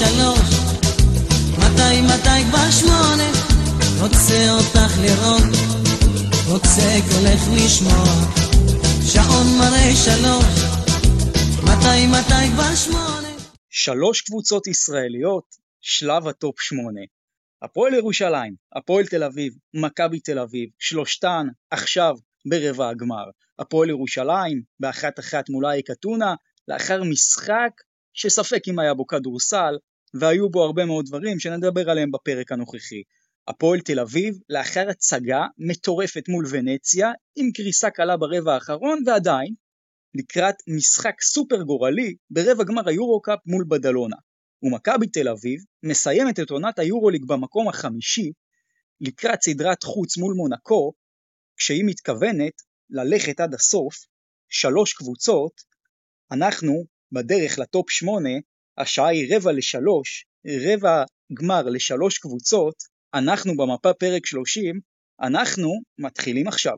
לשלוש, מתי מתי כבר שמונה, רוצה אותך לראות, רוצה קולך לשמוע, שעון מראה שלוש, מתי מתי כבר שמונה. שלוש קבוצות ישראליות, שלב ה top שמונה. הפועל ירושלים, הפועל תל אביב, מכבי תל אביב, שלושתן עכשיו ברבע הגמר. הפועל ירושלים באחת אחת מול אייק אתונה, לאחר משחק שספק אם היה בו כדורסל, והיו בו הרבה מאוד דברים שנדבר עליהם בפרק הנוכחי. הפועל תל אביב, לאחר הצגה מטורפת מול ונציה, עם קריסה קלה ברבע האחרון, ועדיין, לקראת משחק סופר גורלי ברבע גמר היורו-קאפ מול בדלונה. ומכבי תל אביב מסיימת את עונת היורוליג במקום החמישי לקראת סדרת חוץ מול מונקו, כשהיא מתכוונת ללכת עד הסוף, שלוש קבוצות, אנחנו בדרך לטופ שמונה, השעה היא רבע לשלוש, רבע גמר לשלוש קבוצות, אנחנו במפה פרק שלושים, אנחנו מתחילים עכשיו.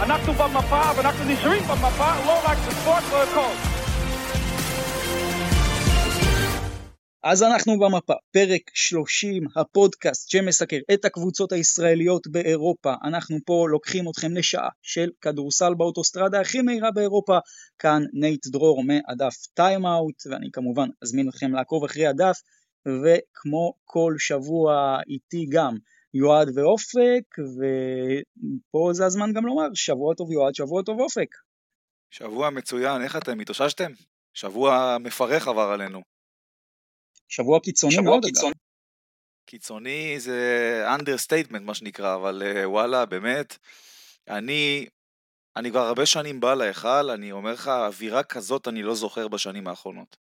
אנחנו במפה ואנחנו נשארים במפה לא רק בספורט, לא הכל. אז אנחנו במפה, פרק 30, הפודקאסט שמסקר את הקבוצות הישראליות באירופה. אנחנו פה לוקחים אתכם לשעה של כדורסל באוטוסטרדה הכי מהירה באירופה. כאן נייט דרור מהדף Timeout, ואני כמובן אזמין אתכם לעקוב אחרי הדף, וכמו כל שבוע איתי גם יועד ואופק, ופה זה הזמן גם לומר, שבוע טוב יועד, שבוע טוב אופק. שבוע מצוין, איך אתם? התאוששתם? שבוע מפרך עבר עלינו. שבוע קיצוני שבוע מאוד קיצוני. אגב. קיצוני זה understatement מה שנקרא, אבל אה, וואלה, באמת, אני, אני כבר הרבה שנים בא להיכל, אני אומר לך, אווירה כזאת אני לא זוכר בשנים האחרונות.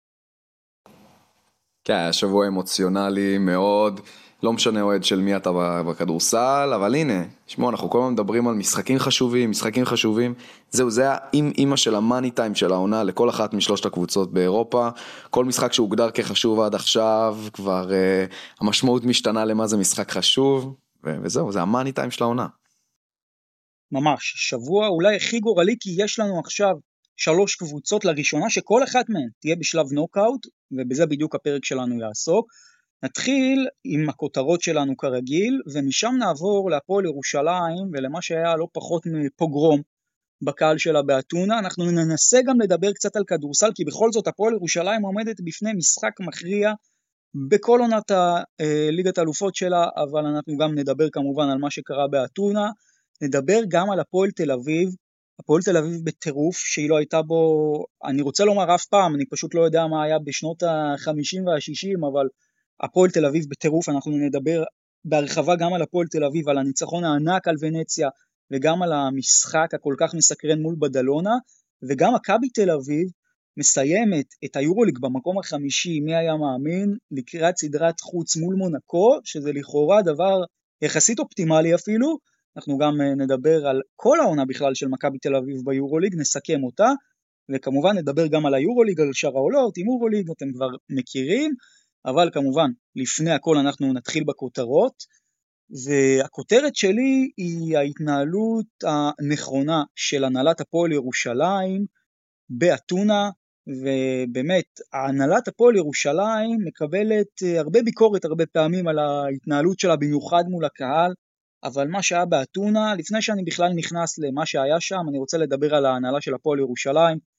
כן, היה שבוע אמוציונלי מאוד, לא משנה אוהד של מי אתה בכדורסל, אבל הנה, שמעו, אנחנו כל הזמן מדברים על משחקים חשובים, משחקים חשובים. זהו, זה האימא של המאני טיים של העונה לכל אחת משלושת הקבוצות באירופה. כל משחק שהוגדר כחשוב עד עכשיו, כבר uh, המשמעות משתנה למה זה משחק חשוב, וזהו, זה המאני טיים של העונה. ממש, שבוע אולי הכי גורלי כי יש לנו עכשיו שלוש קבוצות לראשונה שכל אחת מהן תהיה בשלב נוקאוט ובזה בדיוק הפרק שלנו יעסוק. נתחיל עם הכותרות שלנו כרגיל ומשם נעבור להפועל ירושלים ולמה שהיה לא פחות מפוגרום בקהל שלה באתונה. אנחנו ננסה גם לדבר קצת על כדורסל כי בכל זאת הפועל ירושלים עומדת בפני משחק מכריע בכל עונת הליגת האלופות שלה אבל אנחנו גם נדבר כמובן על מה שקרה באתונה. נדבר גם על הפועל תל אביב הפועל תל אביב בטירוף שהיא לא הייתה בו, אני רוצה לומר אף פעם, אני פשוט לא יודע מה היה בשנות ה-50 וה-60, אבל הפועל תל אביב בטירוף, אנחנו נדבר בהרחבה גם על הפועל תל אביב, על הניצחון הענק על ונציה, וגם על המשחק הכל כך מסקרן מול בדלונה, וגם מכבי תל אביב מסיימת את היורוליג במקום החמישי, מי היה מאמין, לקראת סדרת חוץ מול מונקו, שזה לכאורה דבר יחסית אופטימלי אפילו, אנחנו גם אה, נדבר על כל העונה בכלל של מכבי תל אביב ביורוליג, נסכם אותה, וכמובן נדבר גם על היורוליג, על שאר העולות, עם יורוליג אתם כבר מכירים, אבל כמובן לפני הכל אנחנו נתחיל בכותרות, והכותרת שלי היא ההתנהלות הנכונה של הנהלת הפועל ירושלים באתונה, ובאמת הנהלת הפועל ירושלים מקבלת אה, הרבה ביקורת הרבה פעמים על ההתנהלות שלה במיוחד מול הקהל, אבל מה שהיה באתונה, לפני שאני בכלל נכנס למה שהיה שם, אני רוצה לדבר על ההנהלה של הפועל ירושלים.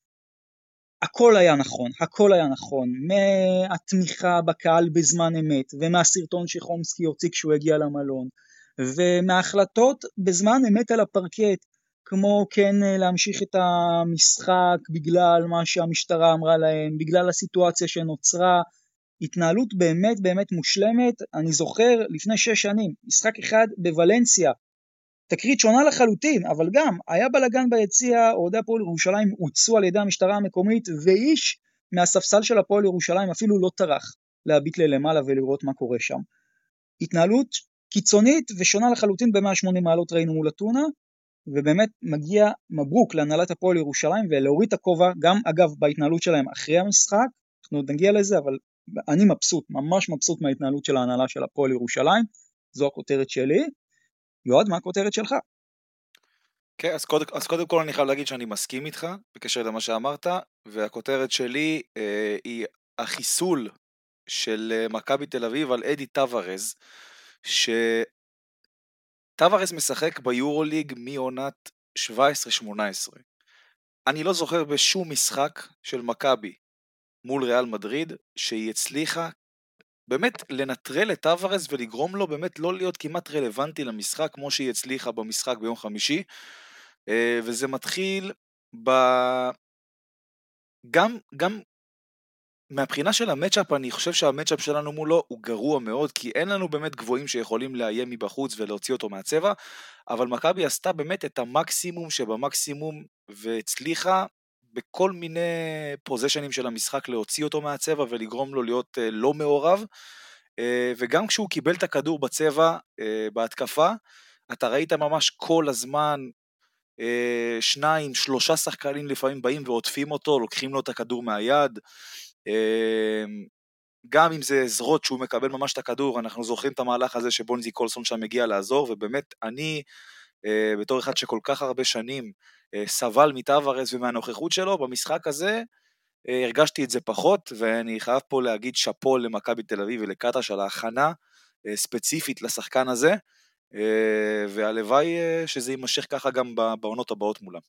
הכל היה נכון, הכל היה נכון, מהתמיכה בקהל בזמן אמת, ומהסרטון שחומסקי הוציא כשהוא הגיע למלון, ומההחלטות בזמן אמת על הפרקט, כמו כן להמשיך את המשחק בגלל מה שהמשטרה אמרה להם, בגלל הסיטואציה שנוצרה, התנהלות באמת באמת מושלמת, אני זוכר לפני שש שנים, משחק אחד בוולנסיה, תקרית שונה לחלוטין, אבל גם היה בלאגן ביציע, אוהדי הפועל ירושלים הוצאו על ידי המשטרה המקומית, ואיש מהספסל של הפועל ירושלים אפילו לא טרח להביט ללמעלה ולראות מה קורה שם. התנהלות קיצונית ושונה לחלוטין ב-180 מעלות ראינו מול אתונה, ובאמת מגיע מברוק להנהלת הפועל ירושלים ולהוריד את הכובע, גם אגב בהתנהלות שלהם אחרי המשחק, אנחנו עוד נגיע לזה, אבל אני מבסוט, ממש מבסוט מההתנהלות של ההנהלה של הפועל ירושלים, זו הכותרת שלי. יועד, מה הכותרת שלך? כן, אז קודם, אז קודם כל אני חייב להגיד שאני מסכים איתך בקשר למה שאמרת, והכותרת שלי אה, היא החיסול של אה, מכבי תל אביב על אדי טווארז, שטווארז משחק ביורוליג מעונת 17-18. אני לא זוכר בשום משחק של מכבי מול ריאל מדריד שהיא הצליחה באמת לנטרל את טווארז ולגרום לו באמת לא להיות כמעט רלוונטי למשחק כמו שהיא הצליחה במשחק ביום חמישי. אה, וזה מתחיל ב... גם, גם מהבחינה של המצ'אפ, אני חושב שהמצ'אפ שלנו מולו הוא גרוע מאוד, כי אין לנו באמת גבוהים שיכולים לאיים מבחוץ ולהוציא אותו מהצבע, אבל מכבי עשתה באמת את המקסימום שבמקסימום, והצליחה בכל מיני פוזיישנים של המשחק להוציא אותו מהצבע ולגרום לו להיות uh, לא מעורב, uh, וגם כשהוא קיבל את הכדור בצבע, uh, בהתקפה, אתה ראית ממש כל הזמן שניים, שלושה שחקנים לפעמים באים ועוטפים אותו, לוקחים לו את הכדור מהיד, גם אם זה עזרות שהוא מקבל ממש את הכדור, אנחנו זוכרים את המהלך הזה שבונזי קולסון שם מגיע לעזור, ובאמת אני, אה, בתור אחד שכל כך הרבה שנים אה, סבל מטווארז ומהנוכחות שלו, במשחק הזה אה, הרגשתי את זה פחות, ואני חייב פה להגיד שאפו למכבי תל אביב ולקטש על ההכנה ספציפית לשחקן הזה, והלוואי שזה יימשך ככה גם בעונות הבאות מולם.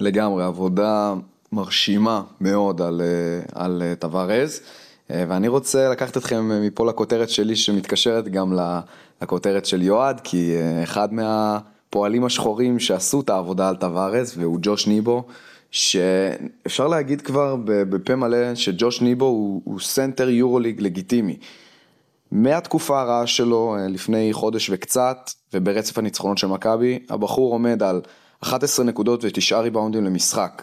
לגמרי, עבודה מרשימה מאוד על, אה, על אה, טווארז, אה, ואני רוצה לקחת אתכם מפה לכותרת שלי שמתקשרת גם לכותרת של יועד, כי אחד מהפועלים השחורים שעשו את העבודה על טווארז, והוא ג'וש ניבו, שאפשר להגיד כבר בפה מלא שג'וש ניבו הוא, הוא סנטר יורוליג לגיטימי. מהתקופה הרעה שלו לפני חודש וקצת, וברצף הניצחונות של מכבי, הבחור עומד על 11 נקודות ותשעה ריבאונדים למשחק.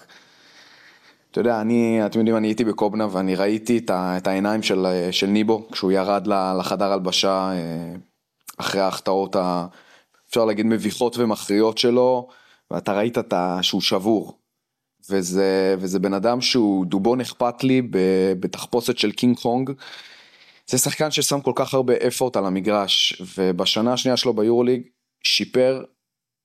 אתה יודע, אני, אתם יודעים, אני הייתי בקובנה ואני ראיתי את, ה, את העיניים של, של ניבו כשהוא ירד לחדר הלבשה אה, אחרי ההחטאות, ה, אפשר להגיד, מביכות ומכריעות שלו, ואתה ראית את ה, שהוא שבור. וזה, וזה בן אדם שהוא דובון אכפת לי בתחפושת של קינג קונג. זה שחקן ששם כל כך הרבה effort על המגרש, ובשנה השנייה שלו ביורוליג שיפר,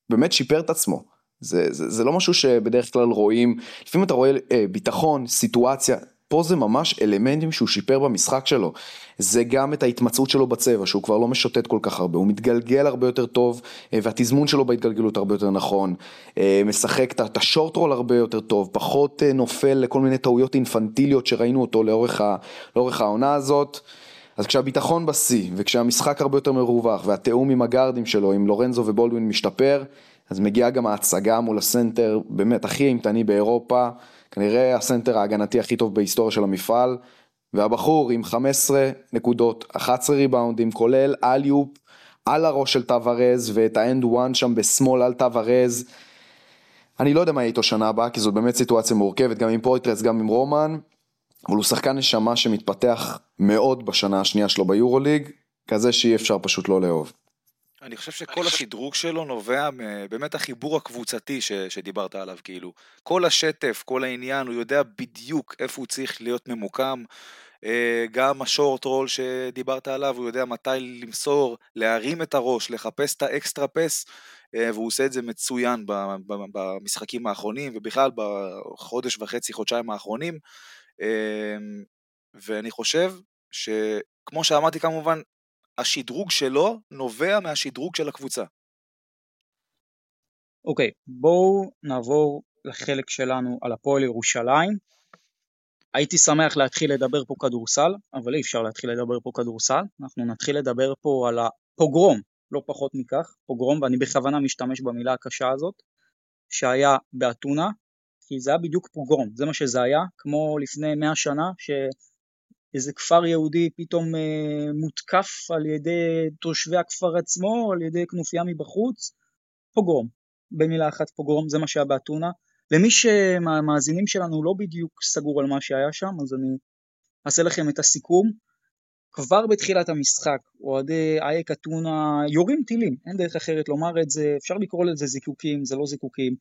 באמת שיפר את עצמו. זה, זה, זה לא משהו שבדרך כלל רואים, לפעמים אתה רואה אה, ביטחון, סיטואציה, פה זה ממש אלמנטים שהוא שיפר במשחק שלו. זה גם את ההתמצאות שלו בצבע, שהוא כבר לא משוטט כל כך הרבה, הוא מתגלגל הרבה יותר טוב, אה, והתזמון שלו בהתגלגלות הרבה יותר נכון, אה, משחק את השורט רול הרבה יותר טוב, פחות אה, נופל לכל מיני טעויות אינפנטיליות שראינו אותו לאורך, ה, לאורך העונה הזאת. אז כשהביטחון בשיא, וכשהמשחק הרבה יותר מרווח, והתיאום עם הגארדים שלו, עם לורנזו ובולדווין משתפר, אז מגיעה גם ההצגה מול הסנטר, באמת הכי אימתני באירופה, כנראה הסנטר ההגנתי הכי טוב בהיסטוריה של המפעל, והבחור עם 15 נקודות, 11 ריבאונדים, כולל alley-oop על הראש של טווארז, ואת ה and one שם בשמאל על טווארז. אני לא יודע מה יהיה איתו שנה הבאה, כי זאת באמת סיטואציה מורכבת, גם עם פויטרס, גם עם רומן, אבל הוא שחקן נשמה שמתפתח מאוד בשנה השנייה שלו ביורוליג, כזה שאי אפשר פשוט לא לאהוב. אני חושב שכל השדרוג שלו נובע באמת החיבור הקבוצתי ש, שדיברת עליו, כאילו. כל השטף, כל העניין, הוא יודע בדיוק איפה הוא צריך להיות ממוקם. אה, גם השורט רול שדיברת עליו, הוא יודע מתי למסור, להרים את הראש, לחפש את האקסטרה פס, אה, והוא עושה את זה מצוין במשחקים האחרונים, ובכלל בחודש וחצי, חודשיים האחרונים. אה, ואני חושב שכמו שאמרתי כמובן, השדרוג שלו נובע מהשדרוג של הקבוצה. אוקיי, okay, בואו נעבור לחלק שלנו על הפועל ירושלים. הייתי שמח להתחיל לדבר פה כדורסל, אבל אי אפשר להתחיל לדבר פה כדורסל. אנחנו נתחיל לדבר פה על הפוגרום, לא פחות מכך, פוגרום, ואני בכוונה משתמש במילה הקשה הזאת, שהיה באתונה, כי זה היה בדיוק פוגרום, זה מה שזה היה, כמו לפני מאה שנה, ש... איזה כפר יהודי פתאום אה, מותקף על ידי תושבי הכפר עצמו, על ידי כנופיה מבחוץ, פוגרום. במילה אחת פוגרום, זה מה שהיה באתונה. למי שהמאזינים שלנו לא בדיוק סגור על מה שהיה שם, אז אני אעשה לכם את הסיכום. כבר בתחילת המשחק, אוהדי אייק אתונה יורים טילים, אין דרך אחרת לומר את זה, אפשר לקרוא לזה זיקוקים, זה לא זיקוקים,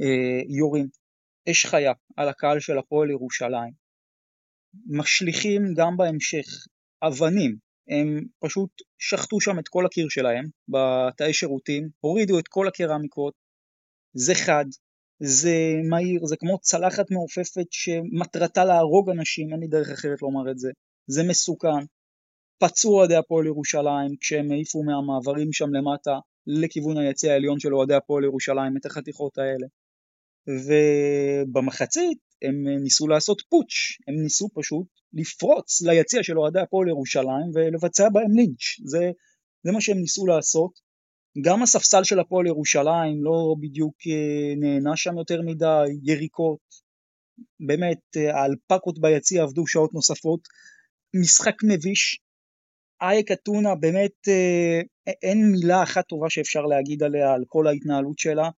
אה, יורים. אש חיה על הקהל של הפועל ירושלים. משליכים גם בהמשך אבנים, הם פשוט שחטו שם את כל הקיר שלהם בתאי שירותים, הורידו את כל הקרמיקות, זה חד, זה מהיר, זה כמו צלחת מעופפת שמטרתה להרוג אנשים, אין לי דרך אחרת לומר את זה, זה מסוכן. פצעו אוהדי הפועל ירושלים כשהם העיפו מהמעברים שם למטה לכיוון היציא העליון של אוהדי הפועל ירושלים את החתיכות האלה. ובמחצית הם ניסו לעשות פוטש, הם ניסו פשוט לפרוץ ליציע של אוהדי הפועל ירושלים ולבצע בהם לינץ', זה, זה מה שהם ניסו לעשות. גם הספסל של הפועל ירושלים לא בדיוק אה, נהנה שם יותר מדי, יריקות, באמת אה, האלפקות ביציע עבדו שעות נוספות, משחק מביש, אייק אתונה באמת אה, אין מילה אחת טובה שאפשר להגיד עליה על כל ההתנהלות שלה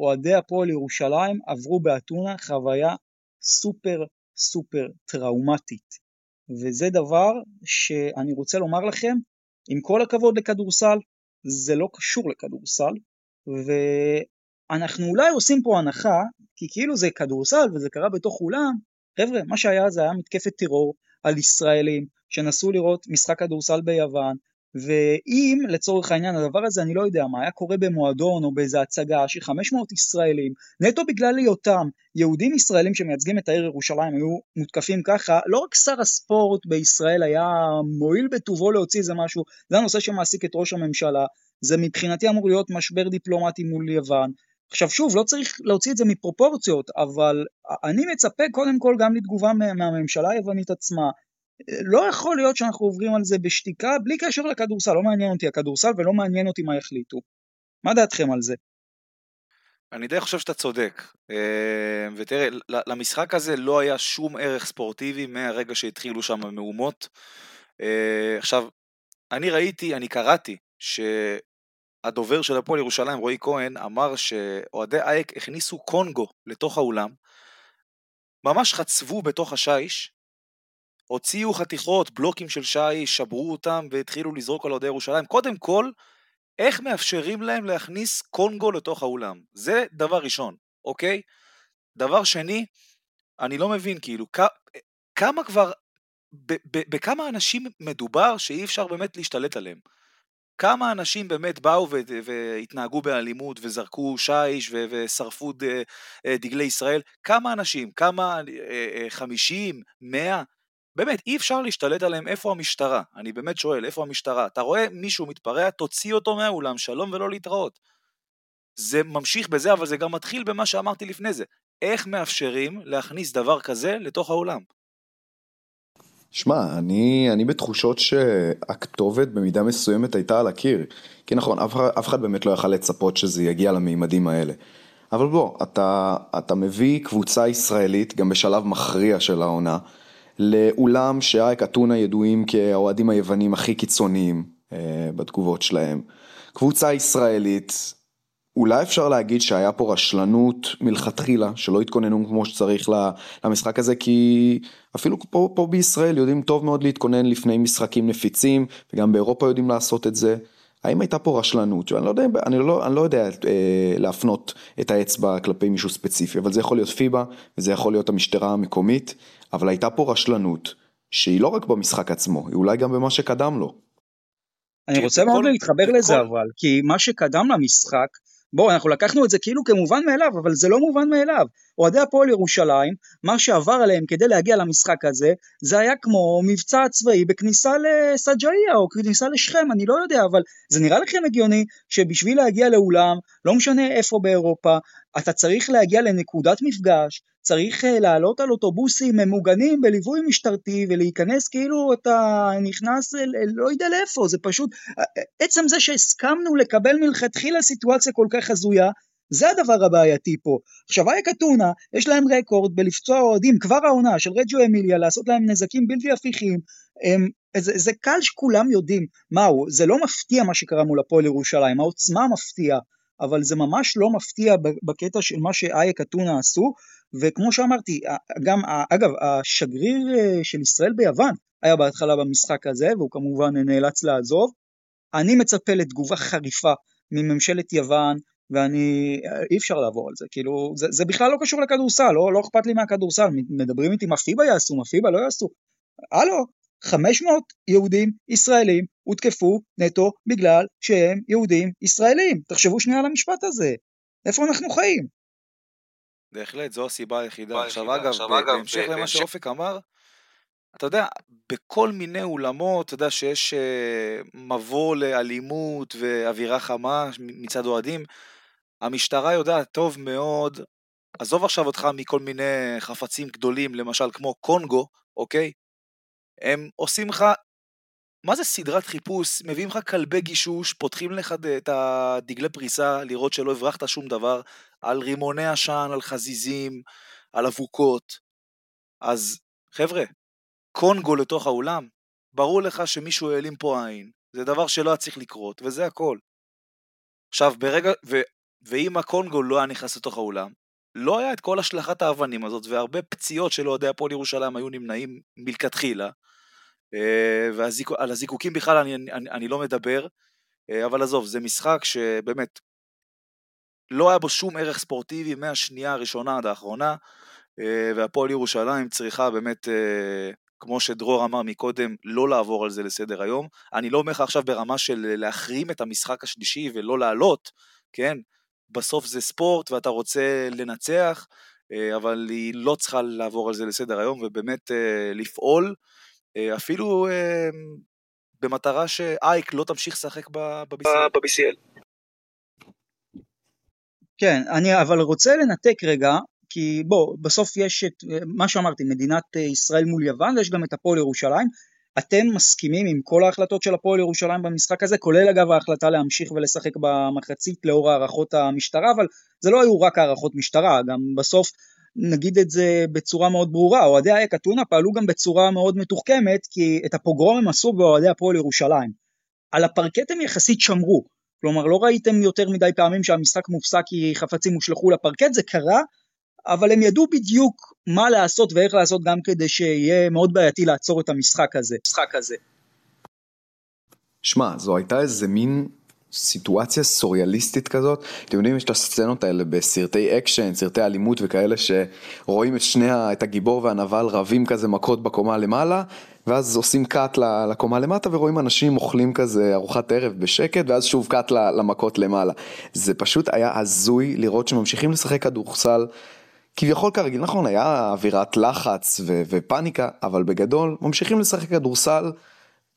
ואוהדי הפועל ירושלים עברו באתונה חוויה סופר סופר טראומטית. וזה דבר שאני רוצה לומר לכם עם כל הכבוד לכדורסל זה לא קשור לכדורסל ואנחנו אולי עושים פה הנחה כי כאילו זה כדורסל וזה קרה בתוך אולם חבר'ה מה שהיה זה היה מתקפת טרור על ישראלים שנסעו לראות משחק כדורסל ביוון, ואם לצורך העניין הדבר הזה אני לא יודע מה היה קורה במועדון או באיזה הצגה של 500 ישראלים נטו בגלל היותם יהודים ישראלים שמייצגים את העיר ירושלים היו מותקפים ככה לא רק שר הספורט בישראל היה מועיל בטובו להוציא איזה משהו זה הנושא שמעסיק את ראש הממשלה זה מבחינתי אמור להיות משבר דיפלומטי מול יוון עכשיו שוב, לא צריך להוציא את זה מפרופורציות, אבל אני מצפה קודם כל גם לתגובה מהממשלה היוונית עצמה. לא יכול להיות שאנחנו עוברים על זה בשתיקה בלי קשר לכדורסל, לא מעניין אותי הכדורסל ולא מעניין אותי מה יחליטו. מה דעתכם על זה? אני די חושב שאתה צודק, אה, ותראה, למשחק הזה לא היה שום ערך ספורטיבי מהרגע שהתחילו שם המהומות. אה, עכשיו, אני ראיתי, אני קראתי, הדובר של הפועל ירושלים, רועי כהן, אמר שאוהדי אייק הכניסו קונגו לתוך האולם, ממש חצבו בתוך השיש, הוציאו חתיכות, בלוקים של שיש, שברו אותם והתחילו לזרוק על אוהדי ירושלים. קודם כל, איך מאפשרים להם להכניס קונגו לתוך האולם? זה דבר ראשון, אוקיי? דבר שני, אני לא מבין, כאילו, כמה כבר, בכמה אנשים מדובר שאי אפשר באמת להשתלט עליהם? כמה אנשים באמת באו והתנהגו באלימות וזרקו שיש ושרפו אה, דגלי ישראל? כמה אנשים? כמה? אה, אה, חמישים? מאה? באמת, אי אפשר להשתלט עליהם, איפה המשטרה? אני באמת שואל, איפה המשטרה? אתה רואה מישהו מתפרע, תוציא אותו מהאולם, שלום ולא להתראות. זה ממשיך בזה, אבל זה גם מתחיל במה שאמרתי לפני זה. איך מאפשרים להכניס דבר כזה לתוך האולם? שמע, אני, אני בתחושות שהכתובת במידה מסוימת הייתה על הקיר. כי נכון, אף, אף אחד באמת לא יכל לצפות שזה יגיע למימדים האלה. אבל בוא, אתה, אתה מביא קבוצה ישראלית, גם בשלב מכריע של העונה, לאולם שאייק אתונה ידועים כאוהדים היוונים הכי קיצוניים אה, בתגובות שלהם. קבוצה ישראלית, אולי אפשר להגיד שהיה פה רשלנות מלכתחילה, שלא התכוננו כמו שצריך למשחק הזה, כי אפילו פה, פה בישראל יודעים טוב מאוד להתכונן לפני משחקים נפיצים, וגם באירופה יודעים לעשות את זה. האם הייתה פה רשלנות? אני לא יודע, אני לא, אני לא יודע אה, להפנות את האצבע כלפי מישהו ספציפי, אבל זה יכול להיות פיבה, וזה יכול להיות המשטרה המקומית, אבל הייתה פה רשלנות, שהיא לא רק במשחק עצמו, היא אולי גם במה שקדם לו. אני רוצה מאוד להתחבר לזה אבל, כי מה שקדם למשחק בואו, אנחנו לקחנו את זה כאילו כמובן מאליו, אבל זה לא מובן מאליו. אוהדי הפועל ירושלים, מה שעבר עליהם כדי להגיע למשחק הזה, זה היה כמו מבצע צבאי בכניסה לסג'איה או כניסה לשכם, אני לא יודע, אבל זה נראה לכם הגיוני שבשביל להגיע לאולם, לא משנה איפה באירופה, אתה צריך להגיע לנקודת מפגש, צריך אה, לעלות על אוטובוסים ממוגנים בליווי משטרתי ולהיכנס כאילו אתה נכנס אל, אל לא יודע לאיפה, זה פשוט, עצם זה שהסכמנו לקבל מלכתחילה סיטואציה כל כך הזויה, זה הדבר הבעייתי פה. עכשיו אייק אתונה, יש להם רקורד בלפצוע אוהדים כבר העונה של רג'ו אמיליה, לעשות להם נזקים בלתי הפיכים, הם, זה, זה קל שכולם יודעים. מהו, זה לא מפתיע מה שקרה מול הפועל ירושלים, העוצמה מפתיעה, אבל זה ממש לא מפתיע בקטע של מה שאייק אתונה עשו, וכמו שאמרתי, גם, אגב, השגריר אה, של ישראל ביוון היה בהתחלה במשחק הזה, והוא כמובן נאלץ לעזוב. אני מצפה לתגובה חריפה מממשלת יוון, ואני, אי אפשר לעבור על זה, כאילו, זה, זה בכלל לא קשור לכדורסל, לא, לא אכפת לי מהכדורסל, מדברים איתי מה פיבה יעשו, מה פיבה לא יעשו. הלו, 500 יהודים ישראלים הותקפו נטו בגלל שהם יהודים ישראלים. תחשבו שנייה על המשפט הזה. איפה אנחנו חיים? בהחלט, זו הסיבה היחידה. עכשיו אגב, בהמשך למה שאופק אמר, אתה יודע, בכל מיני אולמות, אתה יודע שיש אה, מבוא לאלימות ואווירה חמה מצד אוהדים, המשטרה יודעת טוב מאוד, עזוב עכשיו אותך מכל מיני חפצים גדולים, למשל כמו קונגו, אוקיי? הם עושים לך, מה זה סדרת חיפוש? מביאים לך כלבי גישוש, פותחים לך את הדגלי פריסה, לראות שלא הברחת שום דבר, על רימוני עשן, על חזיזים, על אבוקות. אז חבר'ה, קונגו לתוך האולם, ברור לך שמישהו העלים פה עין, זה דבר שלא היה צריך לקרות, וזה הכל. עכשיו, ברגע, ו, ואם הקונגו לא היה נכנס לתוך האולם, לא היה את כל השלכת האבנים הזאת, והרבה פציעות של אוהדי הפועל ירושלים היו נמנעים מלכתחילה, ועל הזיקוקים בכלל אני, אני, אני לא מדבר, אה, אבל עזוב, זה משחק שבאמת לא היה בו שום ערך ספורטיבי מהשנייה הראשונה עד האחרונה, אה, והפועל ירושלים צריכה באמת, כמו שדרור אמר מקודם, לא לעבור על זה לסדר היום. אני לא אומר לך עכשיו ברמה של להחרים את המשחק השלישי ולא לעלות, כן? בסוף זה ספורט ואתה רוצה לנצח, אבל היא לא צריכה לעבור על זה לסדר היום ובאמת לפעול אה, אפילו אמ, במטרה שאייק לא תמשיך לשחק ב-BCL. כן, אני אבל רוצה לנתק רגע, כי בוא, בסוף יש את מה שאמרתי, מדינת אה, ישראל מול יוון, ויש גם את הפועל ירושלים. אתם מסכימים עם כל ההחלטות של הפועל ירושלים במשחק הזה, כולל אגב ההחלטה להמשיך ולשחק במחצית לאור הערכות המשטרה, אבל זה לא היו רק הערכות משטרה, גם בסוף נגיד את זה בצורה מאוד ברורה, אוהדי אייק אתונה פעלו גם בצורה מאוד מתוחכמת, כי את הפוגרום הם עשו באוהדי הפועל ירושלים. על הפרקט הם יחסית שמרו, כלומר לא ראיתם יותר מדי פעמים שהמשחק מופסק כי חפצים הושלכו לפרקט, זה קרה, אבל הם ידעו בדיוק מה לעשות ואיך לעשות גם כדי שיהיה מאוד בעייתי לעצור את המשחק הזה. הזה. שמע, זו הייתה איזה מין סיטואציה סוריאליסטית כזאת. אתם יודעים, יש את הסצנות האלה בסרטי אקשן, סרטי אלימות וכאלה, שרואים את שני, את הגיבור והנבל רבים כזה מכות בקומה למעלה, ואז עושים קאט לקומה למטה ורואים אנשים אוכלים כזה ארוחת ערב בשקט, ואז שוב קאט למכות למעלה. זה פשוט היה הזוי לראות שממשיכים לשחק כדורסל. כביכול כרגיל, נכון, היה אווירת לחץ ו- ופאניקה, אבל בגדול ממשיכים לשחק כדורסל.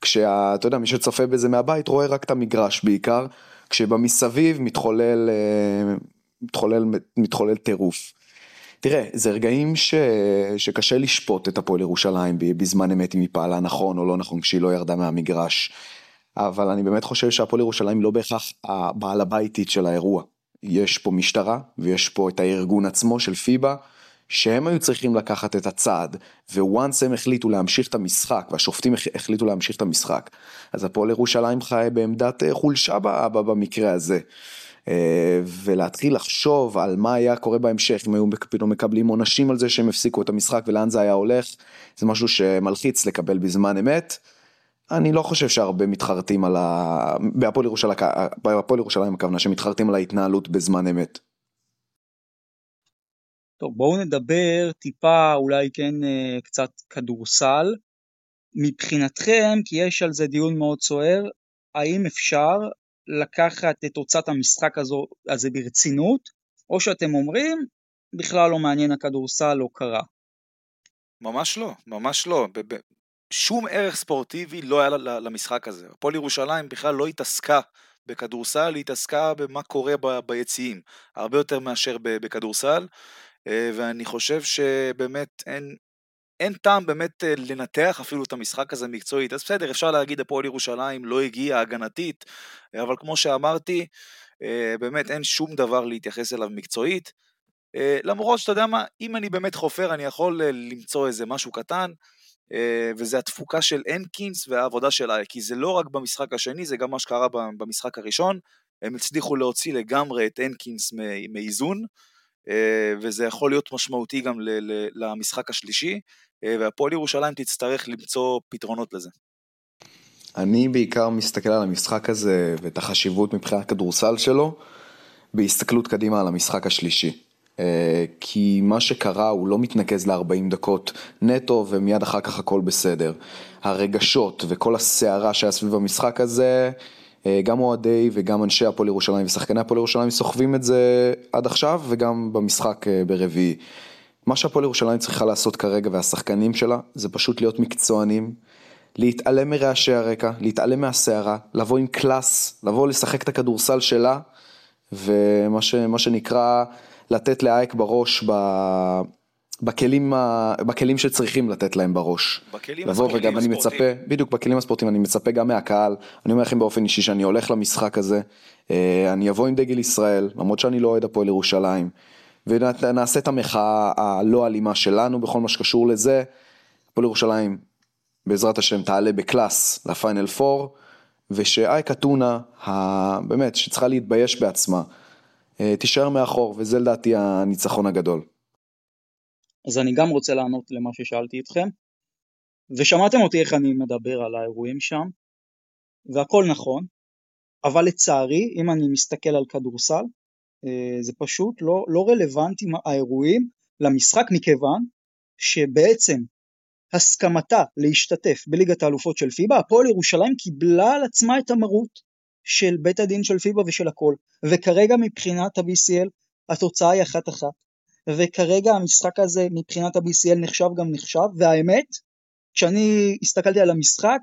כשאתה יודע, מי שצופה בזה מהבית רואה רק את המגרש בעיקר, כשבמסביב מתחולל, אה, מתחולל, מתחולל טירוף. תראה, זה רגעים ש... שקשה לשפוט את הפועל ירושלים בזמן אמת אם היא פעלה נכון או לא נכון כשהיא לא ירדה מהמגרש. אבל אני באמת חושב שהפועל ירושלים לא בהכרח הבעל הביתית של האירוע. יש פה משטרה ויש פה את הארגון עצמו של פיבה. שהם היו צריכים לקחת את הצעד, וואנס הם החליטו להמשיך את המשחק, והשופטים החליטו להמשיך את המשחק, אז הפועל ירושלים חי בעמדת אה, חולשה במקרה הזה. אה, ולהתחיל לחשוב על מה היה קורה בהמשך, אם היו פתאום מקבלים עונשים על זה שהם הפסיקו את המשחק ולאן זה היה הולך, זה משהו שמלחיץ לקבל בזמן אמת. אני לא חושב שהרבה מתחרטים על ה... בהפועל ירושלים, בהפועל ירושלים הכוונה שמתחרטים על ההתנהלות בזמן אמת. טוב, בואו נדבר טיפה אולי כן אה, קצת כדורסל. מבחינתכם, כי יש על זה דיון מאוד סוער, האם אפשר לקחת את תוצאת המשחק הזו, הזה ברצינות, או שאתם אומרים, בכלל לא מעניין הכדורסל, לא קרה. ממש לא, ממש לא. שום ערך ספורטיבי לא היה למשחק הזה. הפועל ירושלים בכלל לא התעסקה בכדורסל, היא התעסקה במה קורה ביציעים, הרבה יותר מאשר בכדורסל. אה, ואני חושב שבאמת אין, אין טעם באמת אה, לנתח אפילו את המשחק הזה מקצועית. אז בסדר, אפשר להגיד הפועל ירושלים לא הגיעה הגנתית, אבל כמו שאמרתי, אה, באמת אין שום דבר להתייחס אליו מקצועית. למרות שאתה יודע מה, אם אני באמת חופר אני יכול למצוא איזה משהו קטן, וזה התפוקה של הנקינס והעבודה של איי, כי זה לא רק במשחק השני, זה גם מה שקרה במשחק הראשון. הם הצליחו להוציא לגמרי את הנקינס מאיזון. אה, וזה יכול להיות משמעותי גם למשחק השלישי, אה, והפועל ירושלים תצטרך למצוא פתרונות לזה. אני בעיקר מסתכל על המשחק הזה ואת החשיבות מבחינת כדורסל שלו, בהסתכלות קדימה על המשחק השלישי. אה, כי מה שקרה הוא לא מתנקז ל-40 דקות נטו ומיד אחר כך הכל בסדר. הרגשות וכל הסערה שהיה סביב המשחק הזה, אה, גם אוהדי וגם אנשי הפועל ירושלים ושחקני הפועל ירושלים סוחבים את זה עד עכשיו וגם במשחק אה, ברביעי. מה שהפועל ירושלים צריכה לעשות כרגע והשחקנים שלה זה פשוט להיות מקצוענים, להתעלם מרעשי הרקע, להתעלם מהסערה, לבוא עם קלאס, לבוא לשחק את הכדורסל שלה ומה ש, שנקרא לתת לאייק בראש ב... בכלים, ה... בכלים שצריכים לתת להם בראש. בכלים לבוא וגם אני מצפה. בדיוק בכלים הספורטיביים, אני מצפה גם מהקהל, אני אומר לכם באופן אישי שאני הולך למשחק הזה, אה, אני אבוא עם דגל ישראל, למרות שאני לא אוהד הפועל ירושלים, ונעשה את המחאה הלא אלימה שלנו בכל מה שקשור לזה, הפועל ירושלים בעזרת השם תעלה בקלאס לפיינל 4, ושאייק אתונה, ה- באמת, שצריכה להתבייש בעצמה, אה, תישאר מאחור, וזה לדעתי הניצחון הגדול. אז אני גם רוצה לענות למה ששאלתי אתכם, ושמעתם אותי איך אני מדבר על האירועים שם, והכל נכון, אבל לצערי, אם אני מסתכל על כדורסל, אה, זה פשוט לא, לא רלוונטי האירועים למשחק מכיוון שבעצם הסכמתה להשתתף בליגת האלופות של פיבה, הפועל ירושלים קיבלה על עצמה את המרות של בית הדין של פיבה ושל הכל, וכרגע מבחינת ה-BCL התוצאה היא אחת אחת, וכרגע המשחק הזה מבחינת ה-BCL נחשב גם נחשב, והאמת, כשאני הסתכלתי על המשחק,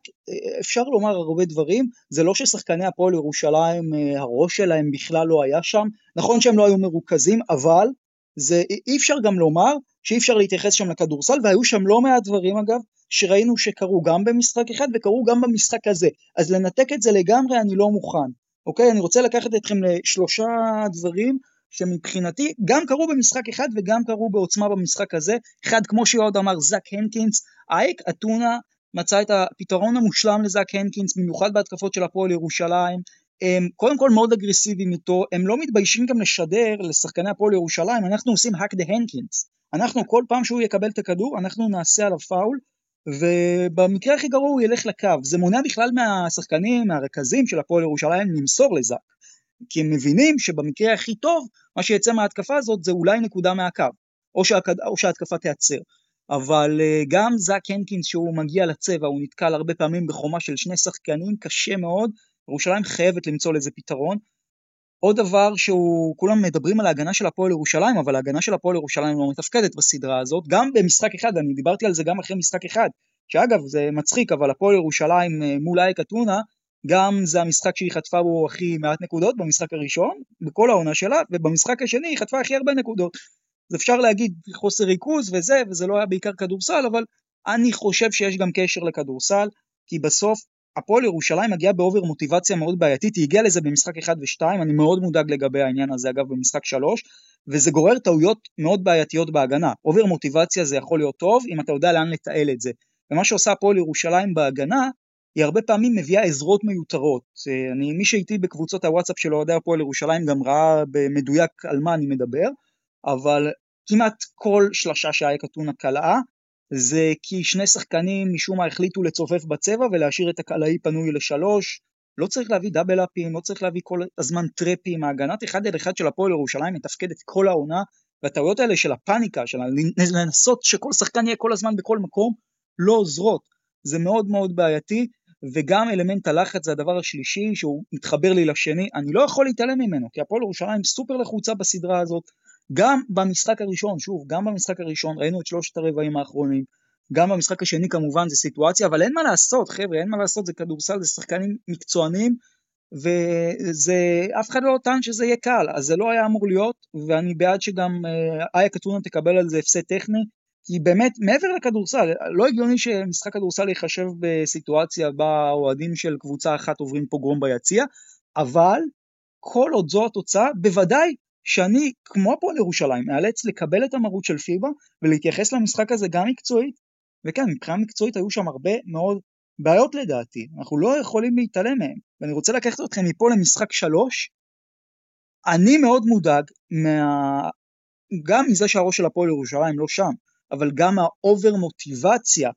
אפשר לומר הרבה דברים, זה לא ששחקני הפועל ירושלים, אה, הראש שלהם בכלל לא היה שם, נכון שהם לא היו מרוכזים, אבל זה אי אפשר גם לומר שאי אפשר להתייחס שם לכדורסל, והיו שם לא מעט דברים אגב, שראינו שקרו גם במשחק אחד וקרו גם במשחק הזה, אז לנתק את זה לגמרי אני לא מוכן, אוקיי? אני רוצה לקחת אתכם לשלושה דברים שמבחינתי גם קרו במשחק אחד וגם קרו בעוצמה במשחק הזה, אחד כמו שיועד אמר זאק הנקינס, אייק אתונה מצא את הפתרון המושלם לזאק הנקינס, במיוחד בהתקפות של הפועל ירושלים, הם קודם כל מאוד אגרסיביים איתו, הם לא מתביישים גם לשדר לשחקני הפועל ירושלים, אנחנו עושים hack the הנקינס, אנחנו כל פעם שהוא יקבל את הכדור אנחנו נעשה עליו פאול, ובמקרה הכי גרוע הוא ילך לקו, זה מונע בכלל מהשחקנים, מהרכזים של הפועל ירושלים למסור לזאק, כי הם מבינים שבמקרה הכי טוב מה שיצא מההתקפה הזאת זה אולי נקודה מהקו, או, שהכד... או שההתקפה תיעצר. אבל אה, גם זאק הנקינס שהוא מגיע לצבע הוא נתקל הרבה פעמים בחומה של שני שחקנים קשה מאוד, ירושלים חייבת למצוא לזה פתרון. עוד דבר שהוא, כולם מדברים על ההגנה של הפועל ירושלים, אבל ההגנה של הפועל ירושלים לא מתפקדת בסדרה הזאת, גם במשחק אחד, אני דיברתי על זה גם אחרי משחק אחד, שאגב זה מצחיק, אבל הפועל ירושלים uh, מול אייק אתונה, גם זה המשחק שהיא חטפה בו הכי מעט נקודות במשחק הראשון, בכל העונה שלה, ובמשחק השני היא חטפה הכי הרבה נקודות. אז אפשר להגיד חוסר ריכוז וזה, וזה לא היה בעיקר כדורסל, אבל אני חושב שיש גם קשר לכדורסל, כי בסוף הפועל ירושלים מגיעה ב over מוטיבציה מאוד בעייתית, היא הגיעה לזה במשחק 1 ו-2, אני מאוד מודאג לגבי העניין הזה אגב במשחק 3, וזה גורר טעויות מאוד בעייתיות בהגנה. over מוטיבציה זה יכול להיות טוב אם אתה יודע לאן לתעל את זה. ומה שעושה הפועל ירושלים בהגנה, היא הרבה פעמים מביאה עזרות מיותרות. אני, מי שאיתי בקבוצות הוואטסאפ של אוהדי הפועל ירושלים גם ראה במדויק על מה אני מדבר, אבל כמעט כל שלשה שאייק אתונה קלעה זה כי שני שחקנים משום מה החליטו לצופף בצבע ולהשאיר את הקלעי פנוי לשלוש, לא צריך להביא דאבל אפים, לא צריך להביא כל הזמן טרפים, ההגנת אחד על אחד של הפועל ירושלים מתפקדת כל העונה, והטעויות האלה של הפאניקה, של לנסות שכל שחקן יהיה כל הזמן בכל מקום, לא עוזרות, זה מאוד מאוד בעייתי, וגם אלמנט הלחץ זה הדבר השלישי שהוא מתחבר לי לשני, אני לא יכול להתעלם ממנו, כי הפועל ירושלים סופר לחוצה בסדרה הזאת, גם במשחק הראשון, שוב, גם במשחק הראשון ראינו את שלושת הרבעים האחרונים, גם במשחק השני כמובן זה סיטואציה, אבל אין מה לעשות חבר'ה, אין מה לעשות, זה כדורסל, זה שחקנים מקצוענים, וזה, אף אחד לא טען שזה יהיה קל, אז זה לא היה אמור להיות, ואני בעד שגם אה, איה קטונה תקבל על זה הפסד טכני, כי באמת מעבר לכדורסל, לא הגיוני שמשחק כדורסל ייחשב בסיטואציה בה אוהדים של קבוצה אחת עוברים פוגרום ביציע, אבל כל עוד זו התוצאה, בוודאי שאני, כמו הפועל ירושלים, אאלץ לקבל את המרות של פיבה ולהתייחס למשחק הזה גם מקצועית, וכן, מבחינה מקצועית היו שם הרבה מאוד בעיות לדעתי, אנחנו לא יכולים להתעלם מהם, ואני רוצה לקחת אתכם מפה למשחק שלוש, אני מאוד מודאג מה... גם מזה שהראש של הפועל ירושלים לא שם, אבל גם ה over מוטיבציה,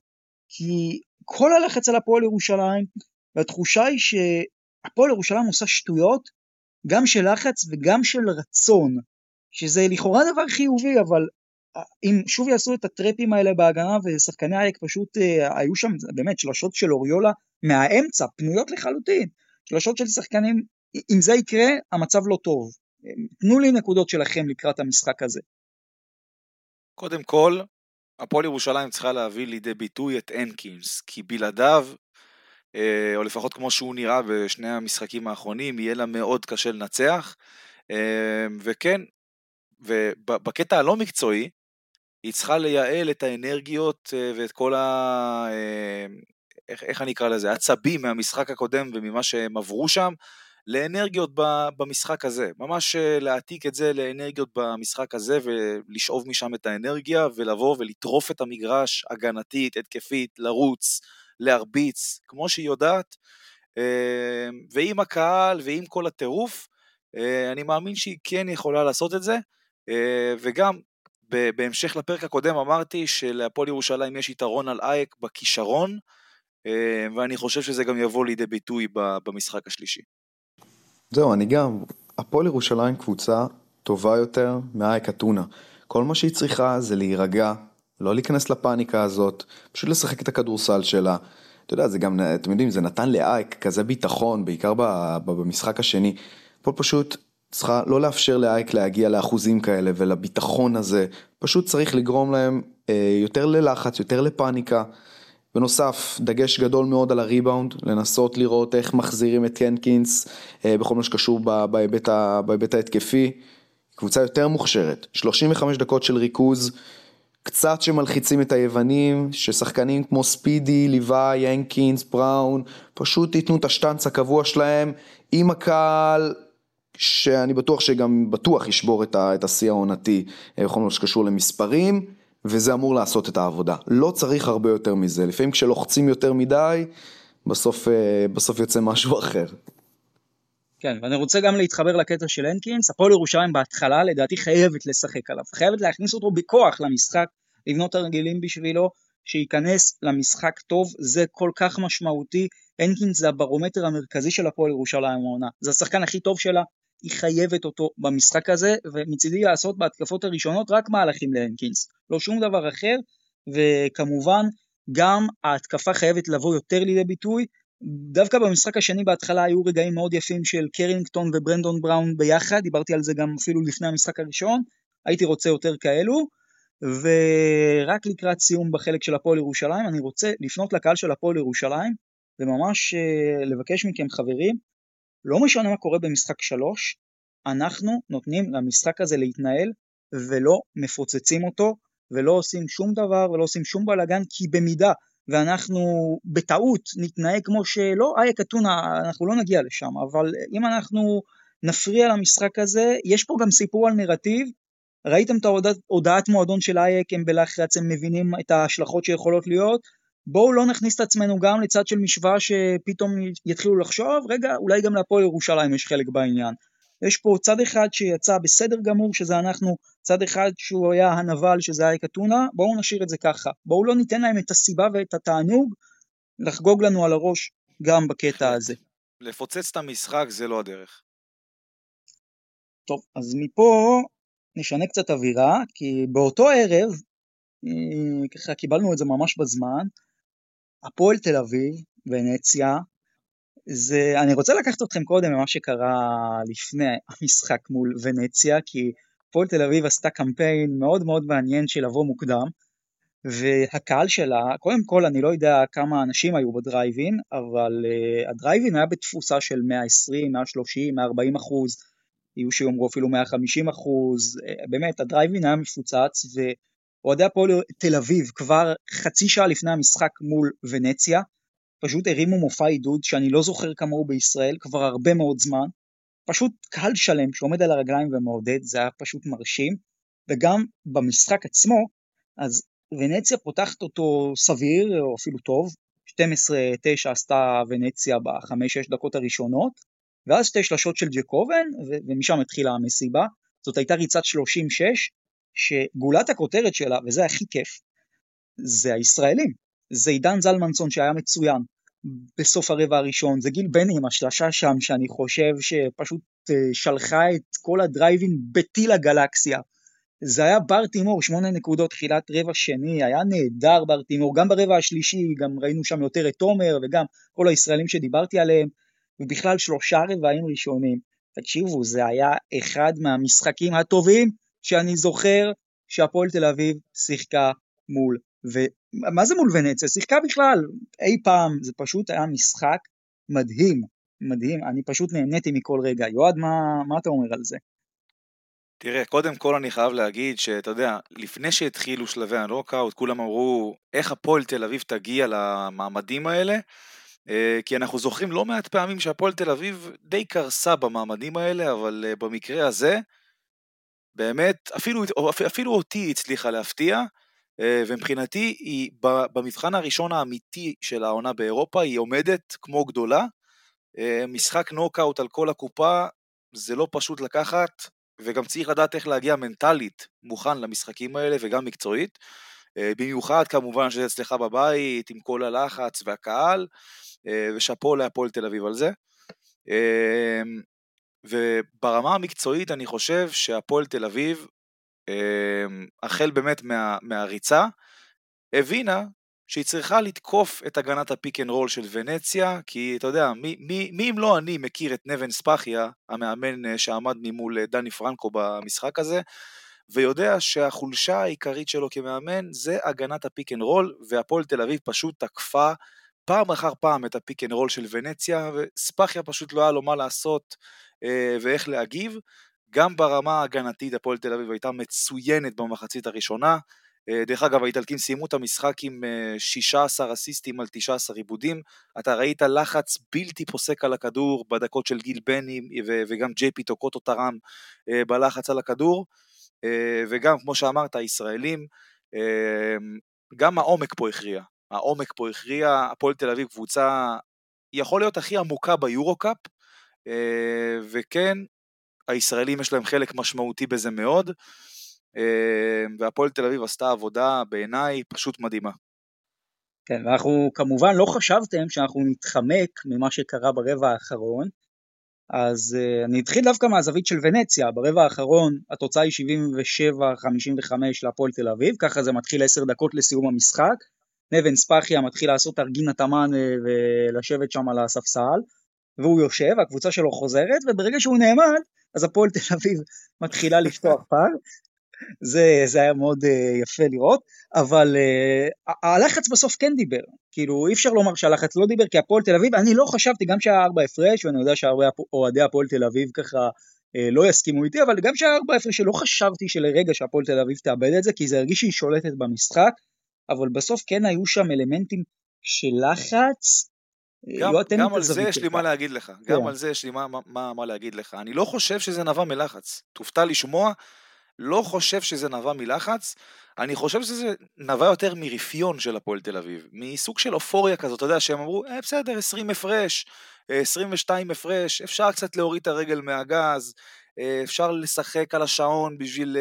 כי כל הלחץ על הפועל ירושלים, והתחושה היא שהפועל ירושלים עושה שטויות גם של לחץ וגם של רצון, שזה לכאורה דבר חיובי, אבל אם שוב יעשו את הטרפים האלה בהגנה ושחקני אייק פשוט אה, היו שם באמת שלשות של אוריולה מהאמצע, פנויות לחלוטין, שלשות של שחקנים, אם זה יקרה המצב לא טוב. תנו לי נקודות שלכם לקראת המשחק הזה. קודם כל, הפועל ירושלים צריכה להביא לידי ביטוי את אנקינס, כי בלעדיו, אה, או לפחות כמו שהוא נראה בשני המשחקים האחרונים, יהיה לה מאוד קשה לנצח. אה, וכן, ובקטע הלא מקצועי, היא צריכה לייעל את האנרגיות אה, ואת כל ה... איך, איך אני אקרא לזה? עצבים מהמשחק הקודם וממה שהם עברו שם, לאנרגיות במשחק הזה. ממש אה, להעתיק את זה לאנרגיות במשחק הזה ולשאוב משם את האנרגיה ולבוא ולטרוף את המגרש הגנתית, התקפית, לרוץ, להרביץ, כמו שהיא יודעת. אה, ועם הקהל ועם כל הטירוף, אה, אני מאמין שהיא כן יכולה לעשות את זה. וגם בהמשך לפרק הקודם אמרתי שלהפועל ירושלים יש יתרון על אייק בכישרון, ואני חושב שזה גם יבוא לידי ביטוי במשחק השלישי. זהו, אני גם, הפועל ירושלים קבוצה טובה יותר מאייק אתונה. כל מה שהיא צריכה זה להירגע, לא להיכנס לפאניקה הזאת, פשוט לשחק את הכדורסל שלה. אתה יודע, זה גם, אתם יודעים, זה נתן לאייק כזה ביטחון, בעיקר במשחק השני. פה פשוט צריכה לא לאפשר לאייק להגיע לאחוזים כאלה ולביטחון הזה, פשוט צריך לגרום להם אה, יותר ללחץ, יותר לפאניקה. בנוסף, דגש גדול מאוד על הריבאונד, לנסות לראות איך מחזירים את הנקינס אה, בכל מה שקשור בהיבט, בהיבט ההתקפי. קבוצה יותר מוכשרת, 35 דקות של ריכוז, קצת שמלחיצים את היוונים, ששחקנים כמו ספידי, ליוואי, הנקינס, בראון, פשוט ייתנו את השטנץ הקבוע שלהם עם הקהל, שאני בטוח שגם בטוח ישבור את השיא העונתי אה, בכל מה שקשור למספרים. וזה אמור לעשות את העבודה. לא צריך הרבה יותר מזה, לפעמים כשלוחצים יותר מדי, בסוף, אה, בסוף יוצא משהו אחר. כן, ואני רוצה גם להתחבר לקטע של הנקינס, הפועל ירושלים בהתחלה לדעתי חייבת לשחק עליו, חייבת להכניס אותו בכוח למשחק, לבנות הרגילים בשבילו, שייכנס למשחק טוב, זה כל כך משמעותי, הנקינס זה הברומטר המרכזי של הפועל ירושלים העונה, זה השחקן הכי טוב שלה, היא חייבת אותו במשחק הזה, ומצידי לעשות בהתקפות הראשונות רק מהלכים להנקינס, לא שום דבר אחר, וכמובן גם ההתקפה חייבת לבוא יותר לידי ביטוי, דווקא במשחק השני בהתחלה היו רגעים מאוד יפים של קרינגטון וברנדון בראון ביחד, דיברתי על זה גם אפילו לפני המשחק הראשון, הייתי רוצה יותר כאלו, ורק לקראת סיום בחלק של הפועל ירושלים, אני רוצה לפנות לקהל של הפועל ירושלים, וממש אה, לבקש מכם חברים, לא משנה מה קורה במשחק 3, אנחנו נותנים למשחק הזה להתנהל ולא מפוצצים אותו ולא עושים שום דבר ולא עושים שום בלאגן כי במידה ואנחנו בטעות נתנהג כמו שלא אייק אתונה אנחנו לא נגיע לשם אבל אם אנחנו נפריע למשחק הזה יש פה גם סיפור על נרטיב. ראיתם את ההודעת, הודעת מועדון של אייק הם בלחץ הם מבינים את ההשלכות שיכולות להיות בואו לא נכניס את עצמנו גם לצד של משוואה שפתאום יתחילו לחשוב, רגע, אולי גם להפועל ירושלים יש חלק בעניין. יש פה צד אחד שיצא בסדר גמור, שזה אנחנו, צד אחד שהוא היה הנבל, שזה אייק אתונה, בואו נשאיר את זה ככה. בואו לא ניתן להם את הסיבה ואת התענוג לחגוג לנו על הראש גם בקטע הזה. לפוצץ את המשחק זה לא הדרך. טוב, אז מפה נשנה קצת אווירה, כי באותו ערב, אה, ככה קיבלנו את זה ממש בזמן, הפועל תל אביב, ונציה, זה, אני רוצה לקחת אתכם קודם למה שקרה לפני המשחק מול ונציה, כי הפועל תל אביב עשתה קמפיין מאוד מאוד מעניין של לבוא מוקדם, והקהל שלה, קודם כל אני לא יודע כמה אנשים היו בדרייבין, אבל uh, הדרייבין היה בתפוסה של 120, 130, 140 אחוז, יהיו שיאמרו אפילו 150 אחוז, uh, באמת הדרייבין היה מפוצץ, ו... אוהדי הפועל תל אביב כבר חצי שעה לפני המשחק מול ונציה, פשוט הרימו מופע עידוד שאני לא זוכר כמוהו בישראל כבר הרבה מאוד זמן, פשוט קהל שלם שעומד על הרגליים ומעודד, זה היה פשוט מרשים, וגם במשחק עצמו, אז ונציה פותחת אותו סביר, או אפילו טוב, 12-9 עשתה ונציה בחמש-שש דקות הראשונות, ואז שתי שלשות של ג'קובן, ומשם התחילה המסיבה, זאת הייתה ריצת 36, שגולת הכותרת שלה, וזה הכי כיף, זה הישראלים. זה עידן זלמנסון שהיה מצוין בסוף הרבע הראשון, זה גיל בני עם השלשה שם, שאני חושב שפשוט אה, שלחה את כל הדרייבים בטיל הגלקסיה. זה היה בר תימור, שמונה נקודות תחילת רבע שני, היה נהדר בר תימור, גם ברבע השלישי, גם ראינו שם יותר את תומר וגם כל הישראלים שדיברתי עליהם, ובכלל שלושה רבעים ראשונים. תקשיבו, זה היה אחד מהמשחקים הטובים שאני זוכר שהפועל תל אביב שיחקה מול, ומה זה מול ונציה? שיחקה בכלל אי פעם, זה פשוט היה משחק מדהים, מדהים, אני פשוט נהניתי מכל רגע. יועד, מה, מה אתה אומר על זה? תראה, קודם כל אני חייב להגיד שאתה יודע, לפני שהתחילו שלבי הנוקאוט, כולם אמרו איך הפועל תל אביב תגיע למעמדים האלה, אה, כי אנחנו זוכרים לא מעט פעמים שהפועל תל אביב די קרסה במעמדים האלה, אבל אה, במקרה הזה, באמת, אפילו, אפילו אותי היא הצליחה להפתיע, אה, ומבחינתי היא במבחן הראשון האמיתי של העונה באירופה, היא עומדת כמו גדולה. משחק נוקאוט על כל הקופה, זה לא פשוט לקחת, וגם צריך לדעת איך להגיע מנטלית מוכן למשחקים האלה וגם מקצועית. במיוחד כמובן שזה אצלך בבית עם כל הלחץ והקהל, אה, ושאפו להפועל תל אביב על זה. וברמה המקצועית אני חושב שהפועל תל אביב, אמ, החל באמת מה, מהריצה, הבינה שהיא צריכה לתקוף את הגנת ה pick and roll של ונציה, כי אתה יודע, מי, מי, מי אם לא אני מכיר את נבן ספחיה, המאמן אה, שעמד ממול אה, דני פרנקו במשחק הזה, ויודע שהחולשה העיקרית שלו כמאמן זה הגנת ה pick and roll, והפועל תל אביב פשוט תקפה פעם אחר פעם את ה pick and roll של ונציה, וספחיה פשוט לא היה לו מה לעשות אה, ואיך להגיב. גם ברמה ההגנתית הפועל תל אביב הייתה מצוינת במחצית הראשונה. אה, דרך אגב, האיטלקים סיימו את המשחק עם 16 אה, אסיסטים על 19 עיבודים. אתה ראית לחץ בלתי פוסק על הכדור בדקות של גיל בני, וגם ג'יי פי טוקוטו תרם בלחץ על הכדור. וגם, כמו שאמרת, הישראלים, גם העומק פה הכריע. העומק פה הכריע, הפועל תל אביב קבוצה יכול להיות הכי עמוקה ביורו-קאפ, אה, וכן, הישראלים יש להם חלק משמעותי בזה מאוד, אה, והפועל תל אביב עשתה עבודה בעיניי פשוט מדהימה. כן, ואנחנו כמובן לא חשבתם שאנחנו נתחמק ממה שקרה ברבע האחרון, אז uh, אני אתחיל דווקא מהזווית של ונציה, ברבע האחרון התוצאה היא 77-55 להפועל תל אביב, ככה זה מתחיל 10 דקות לסיום המשחק, נבן ספחיה מתחיל לעשות תרגיל התאמן אה, ולשבת שם על הספסל, והוא יושב, הקבוצה שלו חוזרת, וברגע שהוא נעמד, אז הפועל תל אביב מתחילה לפתוח פער. זה, זה היה מאוד uh, יפה לראות, אבל uh, הלחץ בסוף כן דיבר, כאילו אי אפשר לומר שהלחץ לא דיבר, כי הפועל תל אביב, אני לא חשבתי, גם שהיה ארבע הפרש, ואני יודע שהרבה אוהדי הפועל תל אביב ככה לא יסכימו איתי, אבל גם שהיה ארבע הפרש, שלא חשבתי שלרגע שהפועל תל אביב תאבד את זה, כי זה הרגיש שהיא שולטת במשחק, אבל בסוף כן היו שם אלמנטים של לחץ. גם, גם על זה יש לי מה להגיד לך, yeah. גם כן. על זה יש לי מה, מה, מה להגיד לך. אני לא חושב שזה נבע מלחץ. תופתע לשמוע, לא חושב שזה נבע מלחץ, אני חושב שזה נבע יותר מרפיון של הפועל תל אביב, מסוג של אופוריה כזאת, אתה יודע, שהם אמרו, אה, בסדר, 20 הפרש, 22 הפרש, אפשר קצת להוריד את הרגל מהגז, אה, אפשר לשחק על השעון בשביל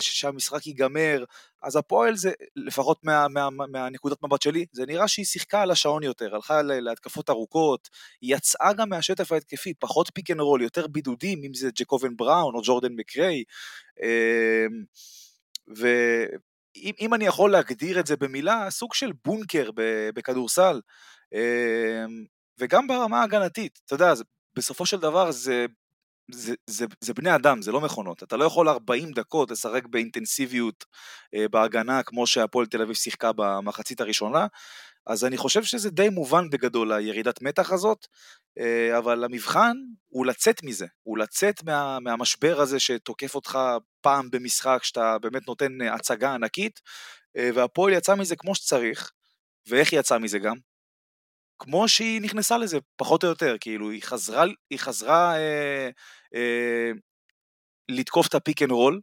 שהמשחק ייגמר, אז הפועל זה, לפחות מה, מה, מה, מהנקודת מבט שלי, זה נראה שהיא שיחקה על השעון יותר, הלכה להתקפות ארוכות, היא יצאה גם מהשטף ההתקפי, פחות pick and roll, יותר בידודים, אם זה ג'קובן בראון או ג'ורדן מקריי, אמ, ואם אני יכול להגדיר את זה במילה, סוג של בונקר בכדורסל, אמ, וגם ברמה ההגנתית, אתה יודע, בסופו של דבר זה זה, זה, זה בני אדם, זה לא מכונות. אתה לא יכול 40 דקות לשחק באינטנסיביות אה, בהגנה כמו שהפועל תל אביב שיחקה במחצית הראשונה, אז אני חושב שזה די מובן בגדול הירידת מתח הזאת, אה, אבל המבחן הוא לצאת מזה, הוא לצאת מה, מהמשבר הזה שתוקף אותך פעם במשחק, שאתה באמת נותן הצגה ענקית, אה, והפועל יצא מזה כמו שצריך, ואיך יצאה מזה גם? כמו שהיא נכנסה לזה, פחות או יותר, כאילו, היא חזרה, היא חזרה אה, אה, לתקוף את ה pick and roll,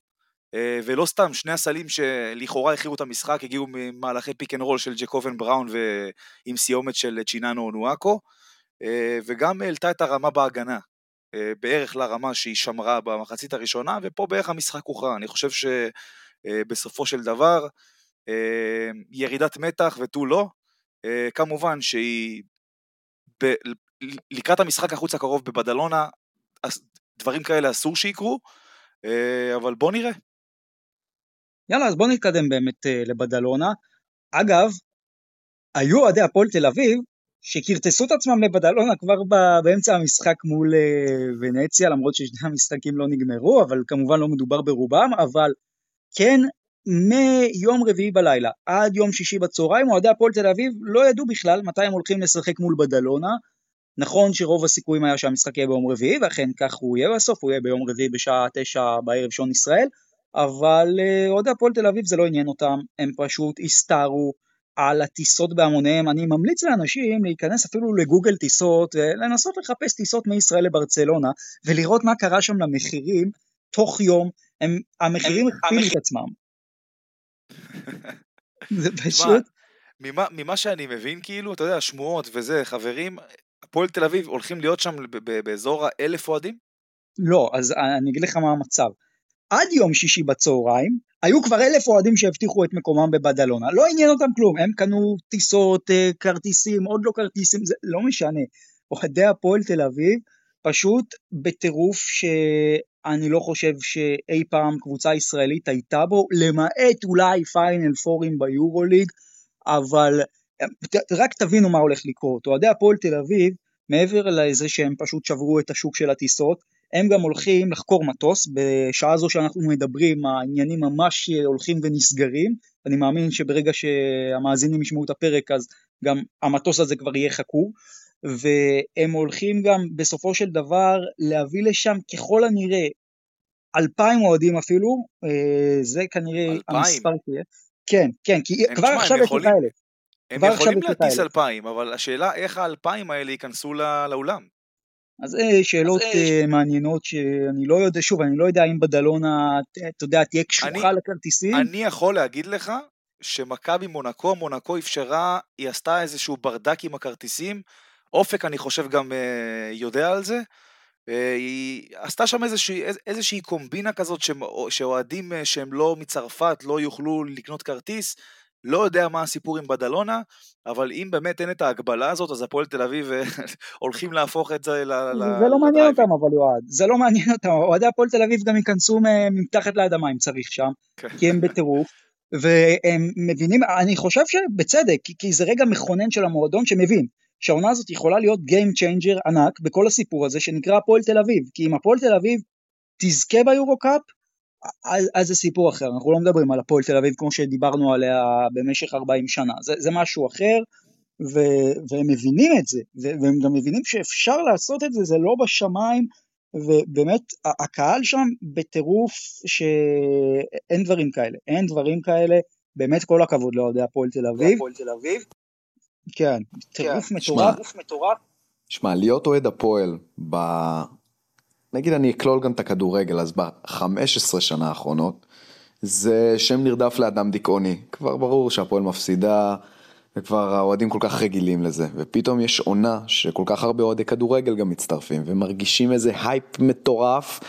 אה, ולא סתם, שני הסלים שלכאורה הכריעו את המשחק, הגיעו ממהלכי pick and roll של ג'קובן בראון ועם סיומת של צ'יננו אונואקו, אה, וגם העלתה את הרמה בהגנה, אה, בערך לרמה שהיא שמרה במחצית הראשונה, ופה בערך המשחק הוכרע. אני חושב שבסופו אה, של דבר, אה, ירידת מתח ותו לא, כמובן שהיא ב, לקראת המשחק החוץ הקרוב בבדלונה, דברים כאלה אסור שיקרו, אה, אבל בוא נראה. יאללה, אז בוא נתקדם באמת אה, לבדלונה. אגב, היו אוהדי הפועל תל אביב שכרטסו את עצמם לבדלונה כבר באמצע המשחק מול אה, ונציה, למרות ששני המשחקים לא נגמרו, אבל כמובן לא מדובר ברובם, אבל כן, מיום רביעי בלילה עד יום שישי בצהריים, אוהדי הפועל תל אביב לא ידעו בכלל מתי הם הולכים לשחק מול בדלונה. נכון שרוב הסיכויים היה שהמשחק יהיה ביום רביעי, ואכן כך הוא יהיה בסוף, הוא יהיה ביום רביעי בשעה תשע בערב שעון ישראל, אבל אה, אוהדי הפועל תל אביב זה לא עניין אותם, הם פשוט הסתערו על הטיסות בהמוניהם. אני ממליץ לאנשים להיכנס אפילו לגוגל טיסות ולנסות לחפש טיסות מישראל לברצלונה ולראות מה קרה שם למחירים תוך יום, הם, המחירים הכפילו את עצמם. זה פשוט... ממה, ממה שאני מבין כאילו, אתה יודע, שמועות וזה, חברים, הפועל תל אביב הולכים להיות שם באזור האלף אוהדים? לא, אז אני אגיד לך מה המצב. עד יום שישי בצהריים, היו כבר אלף אוהדים שהבטיחו את מקומם בבדלונה. לא עניין אותם כלום, הם קנו טיסות, אה, כרטיסים, עוד לא כרטיסים, זה לא משנה. אוהדי הפועל תל אביב פשוט בטירוף שאני לא חושב שאי פעם קבוצה ישראלית הייתה בו, למעט אולי פיינל פורים ביורוליג, אבל רק תבינו מה הולך לקרות. אוהדי הפועל תל אביב, מעבר לזה שהם פשוט שברו את השוק של הטיסות, הם גם הולכים לחקור מטוס, בשעה זו שאנחנו מדברים העניינים ממש הולכים ונסגרים, אני מאמין שברגע שהמאזינים ישמעו את הפרק אז גם המטוס הזה כבר יהיה חקור, והם הולכים גם בסופו של דבר להביא לשם ככל הנראה אלפיים אוהדים אפילו, אה, זה כנראה אלפיים. המספר שיהיה. כן, כן, כי כבר עכשיו יש את האלה. הם יכולים להטיס אלפיים, אבל השאלה איך האלפיים האלה ייכנסו לאולם. אז זה שאלות אז אה, מעניינות שאני לא יודע, שוב, אני לא יודע אם בדלונה, אתה יודע, תהיה קשוחה לכרטיסים. אני יכול להגיד לך שמכבי מונקו, מונקו אפשרה, היא עשתה איזשהו ברדק עם הכרטיסים, אופק אני חושב גם אה, יודע על זה, אה, היא עשתה שם איזושהי, איזושהי קומבינה כזאת שאוהדים שהם לא מצרפת לא יוכלו לקנות כרטיס, לא יודע מה הסיפור עם בדלונה, אבל אם באמת אין את ההגבלה הזאת, אז הפועל תל אביב אה, הולכים להפוך את זה ל... זה לא מעניין אותם אבל יועד, זה לא מעניין אותם, אוהדי הפועל תל אביב גם ייכנסו מתחת לאדמה אם צריך שם, כן. כי הם בטירוף. והם מבינים, אני חושב שבצדק, כי זה רגע מכונן של המועדון שמבין שהעונה הזאת יכולה להיות Game Changer ענק בכל הסיפור הזה שנקרא הפועל תל אביב, כי אם הפועל תל אביב תזכה ביורו קאפ, אז, אז זה סיפור אחר, אנחנו לא מדברים על הפועל תל אביב כמו שדיברנו עליה במשך 40 שנה, זה, זה משהו אחר, ו, והם מבינים את זה, והם גם מבינים שאפשר לעשות את זה, זה לא בשמיים, ובאמת הקהל שם בטירוף שאין דברים כאלה, אין דברים כאלה, באמת כל הכבוד לאוהדי הפועל תל אביב. אביב. כן, טירוף כן. מטורף. שמע, להיות אוהד הפועל נגיד אני אכלול גם את הכדורגל, אז ב-15 שנה האחרונות, זה שם נרדף לאדם דיכאוני. כבר ברור שהפועל מפסידה, וכבר האוהדים כל כך רגילים לזה. ופתאום יש עונה שכל כך הרבה אוהדי כדורגל גם מצטרפים, ומרגישים איזה הייפ מטורף.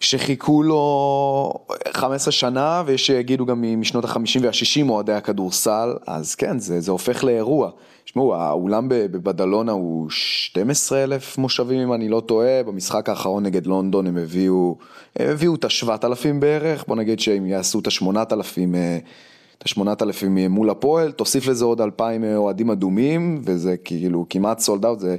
שחיכו לו 15 שנה ויש שיגידו גם משנות ה-50 וה-60 אוהדי הכדורסל, אז כן, זה, זה הופך לאירוע. תשמעו, האולם בבדלונה הוא 12 אלף מושבים אם אני לא טועה, במשחק האחרון נגד לונדון הם הביאו, הם הביאו את ה-7,000 בערך, בוא נגיד שהם יעשו את ה-8,000 אה, את ה-8,000 מול הפועל, תוסיף לזה עוד 2,000 אוהדים אדומים, וזה כאילו כמעט סולד אאוט, זה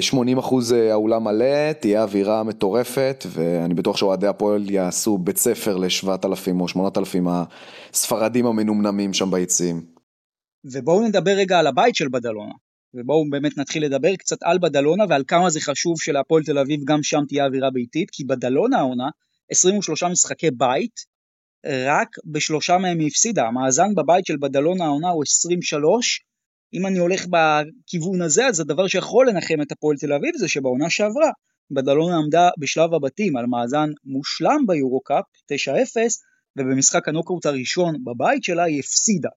80 אחוז אה, האולם מלא, תהיה אווירה מטורפת, ואני בטוח שאוהדי הפועל יעשו בית ספר ל-7,000 או 8,000 הספרדים המנומנמים שם ביציעים. ובואו נדבר רגע על הבית של בדלונה, ובואו באמת נתחיל לדבר קצת על בדלונה ועל כמה זה חשוב שלהפועל תל אביב גם שם תהיה אווירה ביתית, כי בדלונה העונה 23 משחקי בית, רק בשלושה מהם היא הפסידה, המאזן בבית של בדלונה העונה הוא 23, אם אני הולך בכיוון הזה, אז הדבר שיכול לנחם את הפועל תל אביב זה שבעונה שעברה, בדלונה עמדה בשלב הבתים על מאזן מושלם ביורו-קאפ, 9-0, ובמשחק הנוקאוט הראשון בבית שלה היא הפסידה.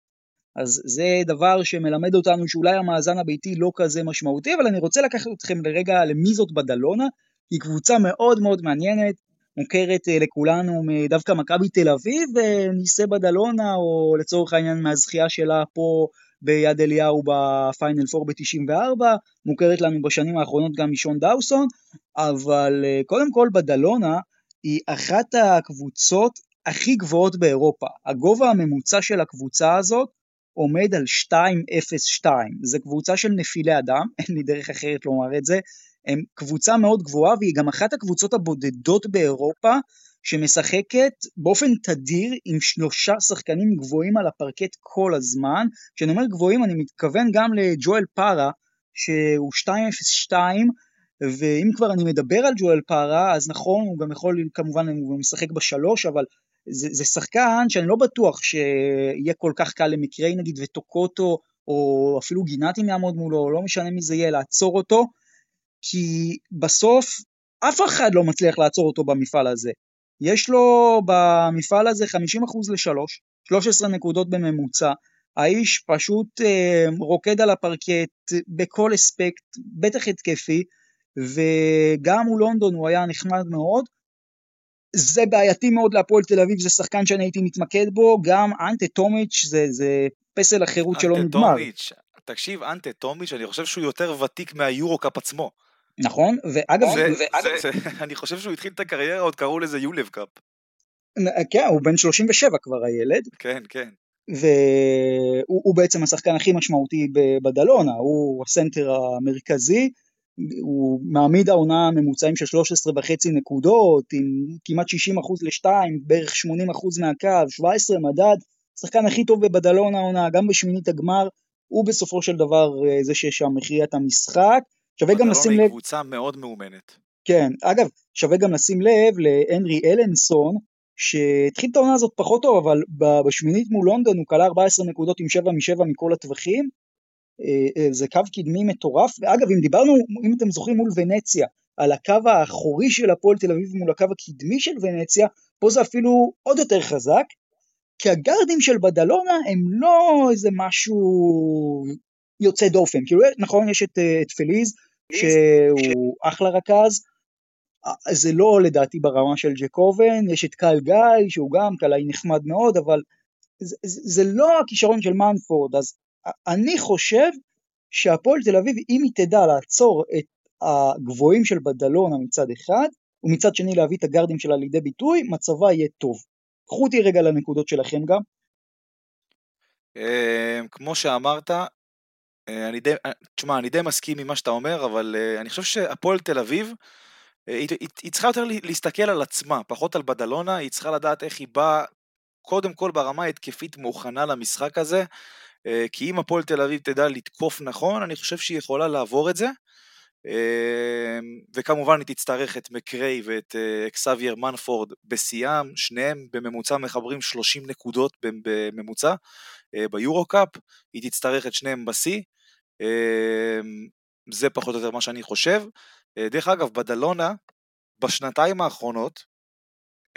אז זה דבר שמלמד אותנו שאולי המאזן הביתי לא כזה משמעותי, אבל אני רוצה לקחת אתכם לרגע למי זאת בדלונה, היא קבוצה מאוד מאוד מעניינת, מוכרת אה, לכולנו דווקא מכבי תל אביב וניסי בדלונה, או לצורך העניין מהזכייה שלה פה ביד אליהו בפיינל 4 ב-94, מוכרת לנו בשנים האחרונות גם משון דאוסון, אבל אה, קודם כל בדלונה היא אחת הקבוצות הכי גבוהות באירופה. הגובה הממוצע של הקבוצה הזאת עומד על 2.02, זה קבוצה של נפילי אדם, אין לי דרך אחרת לומר את זה, הם קבוצה מאוד גבוהה והיא גם אחת הקבוצות הבודדות באירופה שמשחקת באופן תדיר עם שלושה שחקנים גבוהים על הפרקט כל הזמן. כשאני אומר גבוהים אני מתכוון גם לג'ואל פארה שהוא 2.02 ואם כבר אני מדבר על ג'ואל פארה אז נכון הוא גם יכול כמובן הוא משחק בשלוש אבל זה, זה שחקן שאני לא בטוח שיהיה כל כך קל למקרי נגיד וטוקוטו או אפילו גינטים יעמוד מולו, לא משנה מי זה יהיה, לעצור אותו, כי בסוף אף אחד לא מצליח לעצור אותו במפעל הזה. יש לו במפעל הזה 50% ל-3, 13 נקודות בממוצע, האיש פשוט אה, רוקד על הפרקט בכל אספקט, בטח התקפי, וגם מול לונדון הוא היה נחמד מאוד. זה בעייתי מאוד להפועל תל אביב, זה שחקן שאני הייתי מתמקד בו, גם אנטה טומיץ' זה, זה פסל החירות שלו נגמר. תקשיב, אנטה טומיץ', אני חושב שהוא יותר ותיק מהיורו-קאפ עצמו. נכון, ואגב, זה, ואגב... זה, זה, אני חושב שהוא התחיל את הקריירה, עוד קראו לזה יולב קאפ. כן, הוא בן 37 כבר הילד. כן, כן. והוא בעצם השחקן הכי משמעותי בדלונה, הוא הסנטר המרכזי, הוא מעמיד העונה ממוצעים של 13 וחצי נקודות, עם כמעט 60 אחוז לשתיים, בערך 80 אחוז מהקו, 17 מדד, השחקן הכי טוב בבדלון העונה, גם בשמינית הגמר, הוא בסופו של דבר אה, זה ששם הכריע את המשחק. שווה גם לשים לב... היא קבוצה מאוד מאומנת. כן, אגב, שווה גם לשים לב להנרי אלנסון, שהתחיל את העונה הזאת פחות טוב, אבל בשמינית מול לונדון הוא כלה 14 נקודות עם 7 מ-7 מכל הטווחים. אה, אה, זה קו קדמי מטורף, ואגב, אם דיברנו, אם אתם זוכרים מול ונציה, על הקו האחורי של הפועל תל אביב מול הקו הקדמי של ונציה, פה זה אפילו עוד יותר חזק, כי הגארדים של בדלונה הם לא איזה משהו יוצא דופן, כאילו נכון יש את, את פליז שהוא אחלה רכז, זה לא לדעתי ברמה של ג'קובן, יש את קל גיא שהוא גם קלעי נחמד מאוד, אבל זה, זה, לא הכישרון של מנפורד, אז אני חושב שהפועל תל אביב, אם היא תדע לעצור את הגבוהים של בדלונה מצד אחד, ומצד שני להביא את הגארדים שלה לידי ביטוי, מצבה יהיה טוב. קחו אותי רגע לנקודות שלכם גם. כמו שאמרת, אה, אני די, אה, תשמע, אני די מסכים עם מה שאתה אומר, אבל אה, אני חושב שהפועל תל אביב, היא, היא, היא צריכה יותר להסתכל על עצמה, פחות על בדלונה, היא צריכה לדעת איך היא באה, קודם כל ברמה ההתקפית מוכנה למשחק הזה, כי אם הפועל תל אביב תדע לתקוף נכון, אני חושב שהיא יכולה לעבור את זה. אמ, וכמובן היא תצטרך את מקריי ואת אה, אקסאבייר מנפורד בשיאם, שניהם בממוצע מחברים 30 נקודות בממוצע אה, ביורו קאפ, היא תצטרך את שניהם בשיא, אמ, זה פחות או יותר מה שאני חושב. אה, דרך אגב, בדלונה, בשנתיים האחרונות,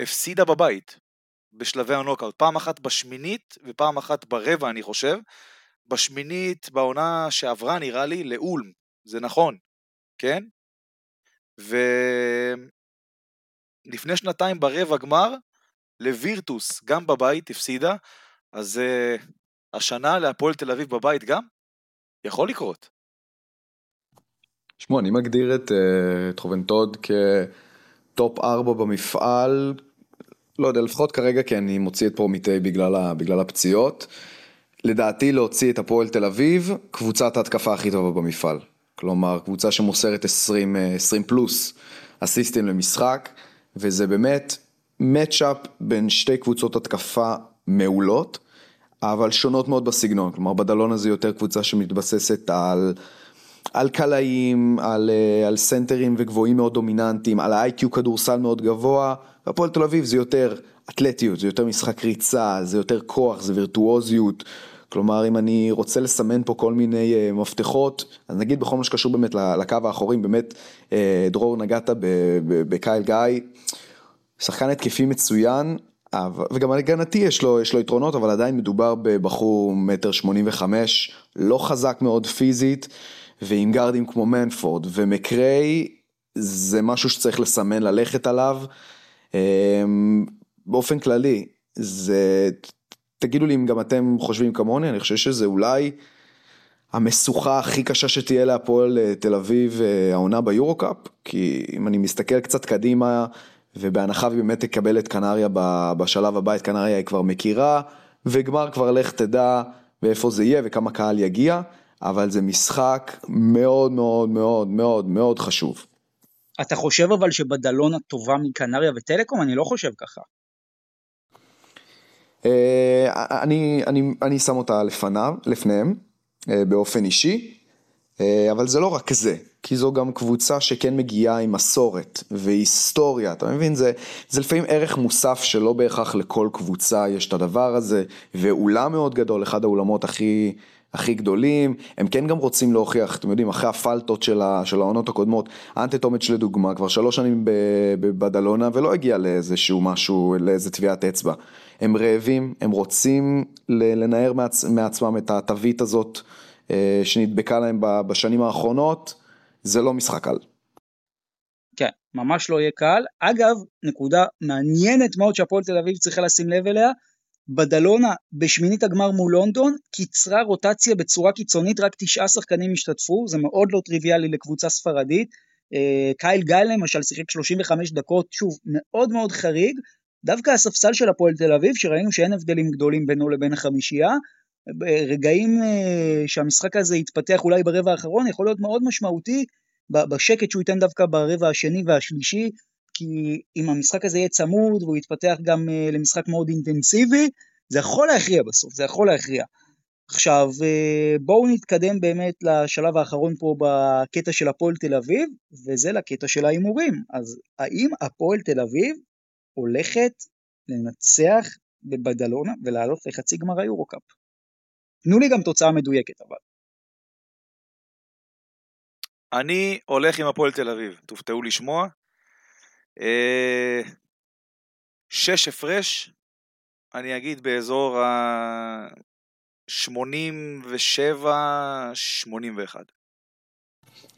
הפסידה בבית, בשלבי הנוקאוט, פעם אחת בשמינית ופעם אחת ברבע אני חושב, בשמינית בעונה שעברה נראה לי לאולם, זה נכון, כן? ולפני שנתיים ברבע גמר, לווירטוס, גם בבית, הפסידה, אז uh, השנה להפועל תל אביב בבית גם? יכול לקרות. שמע, אני מגדיר את, uh, את חובנטוד כטופ 4 במפעל, לא יודע, לפחות כרגע כי אני מוציא את פרומיטי בגלל, בגלל הפציעות. לדעתי להוציא את הפועל תל אביב, קבוצת ההתקפה הכי טובה במפעל. כלומר קבוצה שמוסרת 20, 20 אה, פלוס אסיסטים למשחק, וזה באמת מצ'אפ בין שתי קבוצות התקפה מעולות, אבל שונות מאוד בסגנון, כלומר בדלון הזה יותר קבוצה שמתבססת על, על קלעים, על, אה, על סנטרים וגבוהים מאוד דומיננטיים, על ה-IQ כדורסל מאוד גבוה, והפועל תל אביב זה יותר אתלטיות, זה יותר משחק ריצה, זה יותר כוח, זה וירטואוזיות. כלומר, אם אני רוצה לסמן פה כל מיני uh, מפתחות, אז נגיד בכל מה שקשור באמת לקו האחורי, באמת, uh, דרור נגעת בקייל גיא, שחקן התקפי מצוין, וגם הגנתי יש לו, יש לו יתרונות, אבל עדיין מדובר בבחור מטר שמונים וחמש, לא חזק מאוד פיזית, ועם גארדים כמו מנפורד ומקריי, זה משהו שצריך לסמן, ללכת עליו. אמ, באופן כללי, זה תגידו לי אם גם אתם חושבים כמוני, אני חושב שזה אולי המשוכה הכי קשה שתהיה להפועל אה, תל אביב אה, העונה ביורו-קאפ, כי אם אני מסתכל קצת קדימה, ובהנחה ובאמת תקבל את קנריה בשלב הבא, את קנריה היא כבר מכירה, וגמר כבר לך תדע ואיפה זה יהיה וכמה קהל יגיע, אבל זה משחק מאוד מאוד מאוד מאוד מאוד חשוב. אתה חושב אבל שבדלונה טובה מקנריה וטלקום? אני לא חושב ככה. אה, אני, אני, אני שם אותה לפניו, לפניהם, אה, באופן אישי, אה, אבל זה לא רק זה, כי זו גם קבוצה שכן מגיעה עם מסורת והיסטוריה, אתה מבין? זה, זה לפעמים ערך מוסף שלא בהכרח לכל קבוצה יש את הדבר הזה, ואולם מאוד גדול, אחד האולמות הכי... הכי גדולים, הם כן גם רוצים להוכיח, אתם יודעים, אחרי הפלטות של, ה, של העונות הקודמות, אנטה טומץ' לדוגמה, כבר שלוש שנים בבדלונה ולא הגיע לאיזשהו משהו, לאיזה טביעת אצבע. הם רעבים, הם רוצים לנער מעצ, מעצמם את התווית הזאת אה, שנדבקה להם בשנים האחרונות, זה לא משחק קל. כן, ממש לא יהיה קל. אגב, נקודה מעניינת מאוד שהפועל תל אביב צריכה לשים לב אליה, בדלונה בשמינית הגמר מול לונדון קיצרה רוטציה בצורה קיצונית, רק תשעה שחקנים השתתפו, זה מאוד לא טריוויאלי לקבוצה ספרדית. אה, קייל גל למשל שיחק 35 דקות, שוב, מאוד מאוד חריג. דווקא הספסל של הפועל תל אביב, שראינו שאין הבדלים גדולים בינו לבין החמישייה, רגעים אה, שהמשחק הזה יתפתח אולי ברבע האחרון, יכול להיות מאוד משמעותי בשקט שהוא ייתן דווקא ברבע השני והשלישי, כי אם המשחק הזה יהיה צמוד והוא יתפתח גם אה, למשחק מאוד אינטנסיבי, זה יכול להכריע בסוף, זה יכול להכריע. עכשיו אה, בואו נתקדם באמת לשלב האחרון פה בקטע של הפועל תל אביב, וזה לקטע של ההימורים. אז האם הפועל תל אביב הולכת לנצח בבדלונה ולעלות לחצי גמר היורו-קאפ? תנו לי גם תוצאה מדויקת אבל. אני הולך עם הפועל תל אביב, תופתעו לשמוע. אה, שש הפרש, אני אגיד באזור ה-87-81.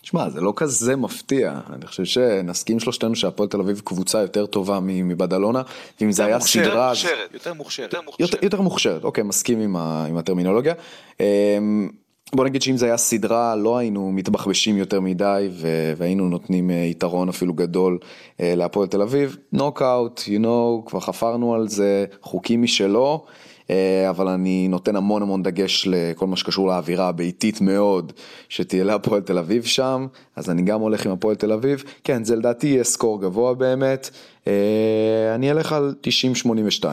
שמע, זה לא כזה מפתיע, אני חושב שנסכים שלושתנו שהפועל תל אביב קבוצה יותר טובה מבדלונה, ואם זה היה מוכשרת, סדרה... מוכשרת, יותר מוכשרת. יותר, יותר מוכשרת, אוקיי, מסכים עם, ה, עם הטרמינולוגיה. אמ, בוא נגיד שאם זה היה סדרה לא היינו מתבחבשים יותר מדי והיינו נותנים אה, יתרון אפילו גדול אה, להפועל תל אביב. נוקאוט, you know, כבר חפרנו על זה, חוקים משלו, אבל אני נותן המון המון דגש לכל מה שקשור לאווירה הביתית מאוד שתהיה להפועל תל אביב שם, אז אני גם הולך עם הפועל תל אביב. כן, זה לדעתי יהיה score גבוה באמת, אני אלך על 90-82.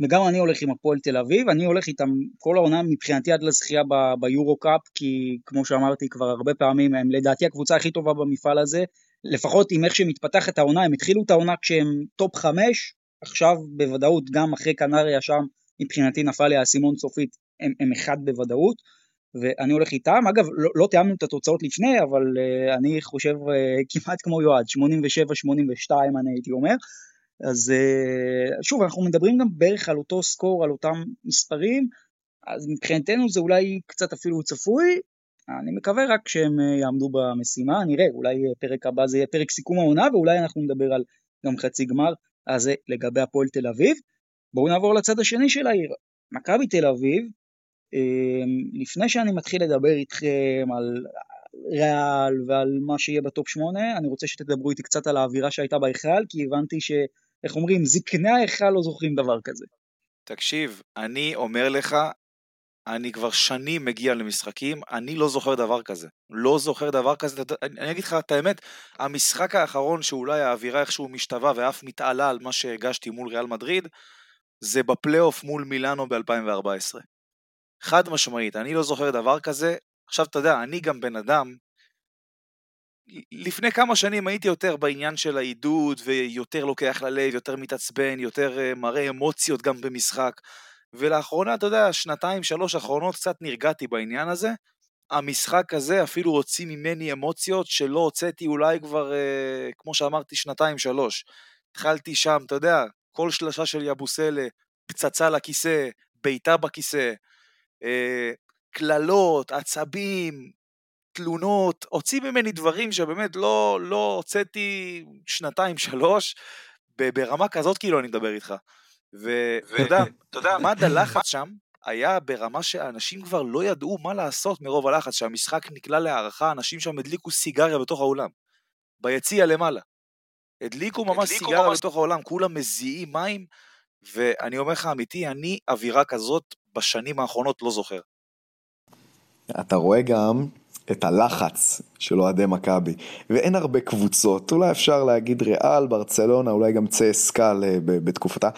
וגם אני הולך עם הפועל תל אביב, אני הולך איתם כל העונה מבחינתי עד לזכייה ביורו קאפ, כי כמו שאמרתי כבר הרבה פעמים, הם לדעתי הקבוצה הכי טובה במפעל הזה, לפחות עם איך שמתפתחת העונה, הם התחילו את העונה כשהם top חמש, עכשיו בוודאות גם אחרי קנריה שם, מבחינתי נפל לי האסימון סופית, הם, הם אחד בוודאות, ואני הולך איתם, אגב לא, לא תיאמנו את התוצאות לפני, אבל uh, אני חושב uh, כמעט כמו יועד, 87-82 אני הייתי אומר, אז אה, שוב, אנחנו מדברים גם בערך על אותו סקור, על אותם מספרים, אז מבחינתנו זה אולי קצת אפילו צפוי, אני מקווה רק שהם יעמדו במשימה, נראה, אולי פרק הבא זה יהיה פרק סיכום העונה, ואולי אנחנו נדבר על גם חצי גמר, אז זה לגבי הפועל תל אביב. בואו נעבור לצד השני של העיר, מכבי תל אביב, אה, לפני שאני מתחיל לדבר איתכם על ריאל ועל מה שיהיה בטופ 8, אני רוצה שתדברו איתי קצת על האווירה שהייתה בהיכל, כי הבנתי ש... איך אומרים, זקני ההיכל לא זוכרים דבר כזה. תקשיב, אני אומר לך, אני כבר שנים מגיע למשחקים, אני לא זוכר דבר כזה. לא זוכר דבר כזה, אני, אגיד לך את האמת, המשחק האחרון שאולי האווירה איכשהו משתווה ואף מתעלה על מה שהגשתי מול ריאל מדריד, זה בפלייאוף מול מילאנו ב-2014. חד משמעית, אני לא זוכר דבר כזה. עכשיו, אתה יודע, אני גם בן אדם לפני כמה שנים הייתי יותר בעניין של העידוד ויותר לוקח ללב, יותר מתעצבן, יותר אה, מראה אמוציות גם במשחק. ולאחרונה, אתה יודע, שנתיים, שלוש אחרונות קצת נרגעתי בעניין הזה. המשחק הזה אפילו הוציא ממני אמוציות שלא הוצאתי אולי כבר, אה, כמו שאמרתי, שנתיים, שלוש. התחלתי שם, אתה יודע, כל שלושה של יבוסלה, פצצה לכיסא, בעיטה בכיסא, אה, קללות, עצבים, תלונות, הוציא ממני דברים שבאמת לא, לא הוצאתי שנתיים, שלוש, ברמה כזאת כאילו אני מדבר איתך. ואתה יודע, מה דלחץ שם? היה ברמה שאנשים כבר לא ידעו מה לעשות מרוב הלחץ, שהמשחק נקלע להערכה, אנשים שם הדליקו סיגריה בתוך האולם, ביציע למעלה. הדליקו ממש הדליקו סיגריה ממש... בתוך העולם, כולם מזיעים מים, ואני אומר לך אמיתי, אני אווירה כזאת בשנים האחרונות לא זוכר. אתה רואה גם את הלחץ של אוהדי מכבי, ואין הרבה קבוצות, אולי אפשר להגיד ריאל, ברצלונה, אולי גם צסקה בתקופתה,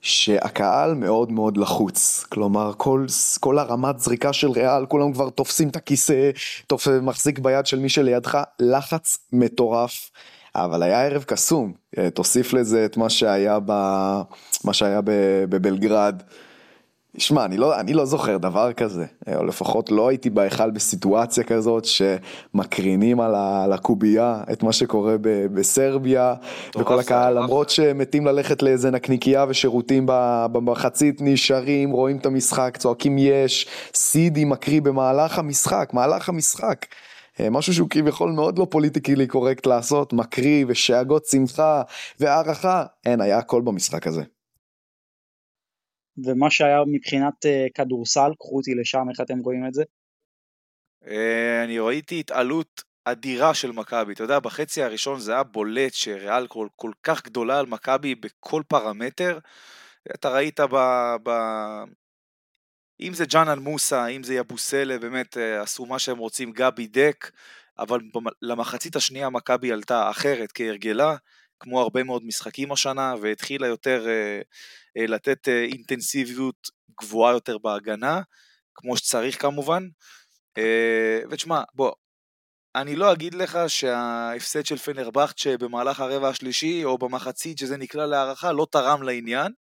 שהקהל מאוד מאוד לחוץ, כלומר כל, כל הרמת זריקה של ריאל, כולם כבר תופסים את הכיסא, תופ... מחזיק ביד של מי שלידך, לחץ מטורף. אבל היה ערב קסום, תוסיף לזה את מה שהיה, ב... מה שהיה בבלגרד. שמע, אני לא, אני לא זוכר דבר כזה, או לפחות לא הייתי בהיכל בסיטואציה כזאת שמקרינים על, ה, על הקובייה את מה שקורה ב, בסרביה, וכל הקהל, למרות שמתים ללכת לאיזה נקניקייה ושירותים במחצית, נשארים, רואים את המשחק, צועקים יש, סידי מקריא במהלך המשחק, מהלך המשחק. אה, משהו שהוא כביכול מאוד לא פוליטיקלי קורקט לעשות, מקריא ושאגות שמחה והערכה, אין, היה הכל במשחק הזה. ומה שהיה מבחינת אה, כדורסל, קחו אותי לשם, איך אתם רואים את זה? אה, אני ראיתי התעלות אדירה של מכבי, אתה יודע, בחצי הראשון זה היה בולט שריאל כל, כל כך גדולה על מכבי בכל פרמטר. אתה ראית ב... ב... אם זה ג'אנן מוסא, אם זה יבוסלה, באמת אה, עשו מה שהם רוצים, גבי דק, אבל למחצית השנייה מכבי עלתה אחרת כהרגלה, כמו הרבה מאוד משחקים השנה, והתחילה יותר אה, לתת אה, אינטנסיביות גבוהה יותר בהגנה, כמו שצריך כמובן. אה, ותשמע, בוא, אני לא אגיד לך שההפסד של פנרבכצ'ה במהלך הרבע השלישי, או במחצית שזה נקלע להערכה, לא תרם לעניין,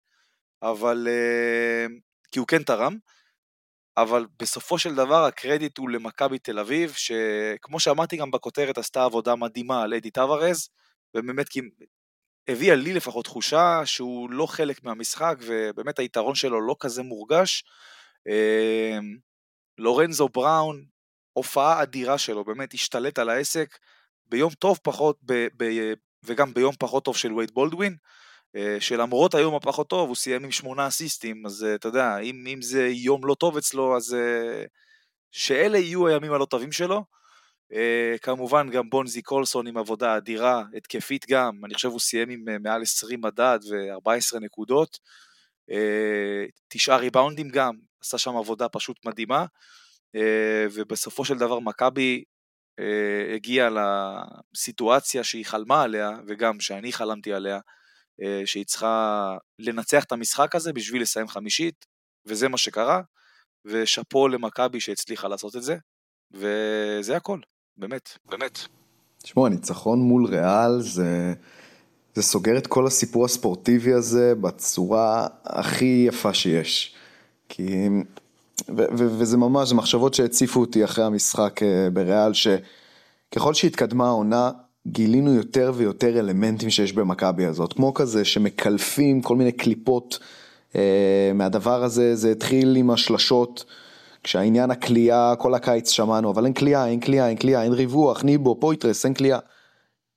אבל... כי הוא כן תרם, אבל בסופו של דבר הקרדיט הוא למכבי תל אביב, שכמו שאמרתי גם בכותרת, עשתה עבודה מדהימה על אדי טוורז, ובאמת הביאה לי לפחות תחושה שהוא לא חלק מהמשחק, ובאמת היתרון שלו לא כזה מורגש. אמ, לורנזו בראון, הופעה אדירה שלו, באמת השתלט על העסק ביום טוב פחות, ב, ב, וגם ביום פחות טוב של וייד בולדווין, אה, שלמרות היום הפחות טוב הוא סיים עם שמונה אסיסטים, אז אה, אתה יודע, אם, אם זה יום לא טוב אצלו, אז אה, שאלה יהיו הימים הלא טובים שלו. Uh, כמובן גם בונזי קולסון עם עבודה אדירה, התקפית גם, אני חושב הוא סיים עם uh, מעל 20 מדד ו-14 נקודות, uh, תשעה ריבאונדים גם, עשה שם עבודה פשוט מדהימה, uh, ובסופו של דבר מכבי uh, הגיעה לסיטואציה שהיא חלמה עליה, וגם שאני חלמתי עליה, uh, שהיא צריכה לנצח את המשחק הזה בשביל לסיים חמישית, וזה מה שקרה, ושאפו למכבי שהצליחה לעשות את זה, וזה הכל. באמת, באמת. תשמעו, הניצחון מול ריאל זה, זה סוגר את כל הסיפור הספורטיבי הזה בצורה הכי יפה שיש. כי... ו- ו- וזה ממש, זה מחשבות שהציפו אותי אחרי המשחק אה, בריאל, שככל שהתקדמה העונה, גילינו יותר ויותר אלמנטים שיש במכבי הזאת, כמו כזה שמקלפים כל מיני קליפות אה, מהדבר הזה, זה התחיל עם השלשות. כשהעניין הקליעה, כל הקיץ שמענו, אבל אין קליעה, אין קליעה, אין קליעה, אין ריברו, ניבו, פוית'רס, אין קליעה.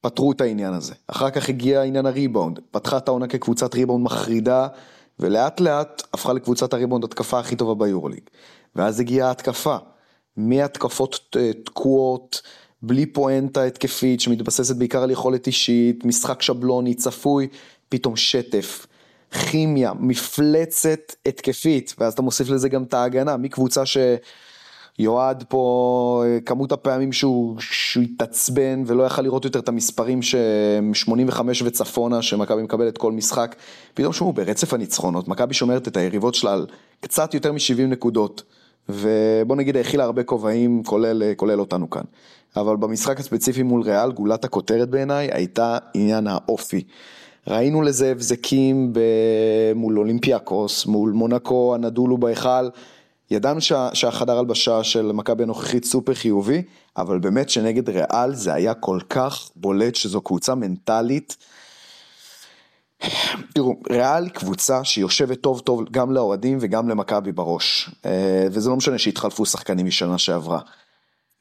פתרו את העניין הזה. אחר כך הגיע עניין הריבאונד, פתחה את העונה כקבוצת ריבאונד מחרידה, ולאט לאט הפכה לקבוצת הריבאונד התקפה הכי טובה ביורוליג. ואז הגיעה ההתקפה, מהתקפות אה, תקועות, בלי פואנטה התקפית שמתבססת בעיקר על יכולת אישית, משחק שבלוני, צפוי, פתאום שטף. כימיה, מפלצת התקפית, ואז אתה מוסיף לזה גם את ההגנה, מקבוצה שיועד פה, כמות הפעמים שהוא, שהוא התעצבן ולא יכל לראות יותר את המספרים שהם 85 וצפונה, שמכבי מקבלת כל משחק, פתאום שמעו ברצף הניצחונות, מכבי שומרת את היריבות שלה על קצת יותר מ-70 נקודות, ובוא נגיד האכילה הרבה כובעים, כולל, כולל אותנו כאן. אבל במשחק הספציפי מול ריאל, גולת הכותרת בעיניי הייתה עניין האופי. ראינו לזה הבזקים מול אולימפיאקוס, מול מונקו, הנדולו בהיכל. ידענו שה, שהחדר הלבשה של מכבי הנוכחית סופר חיובי, אבל באמת שנגד ריאל זה היה כל כך בולט שזו קבוצה מנטלית. תראו, ריאל היא קבוצה שיושבת טוב טוב גם לאוהדים וגם למכבי בראש. אה, וזה לא משנה שהתחלפו שחקנים משנה שעברה.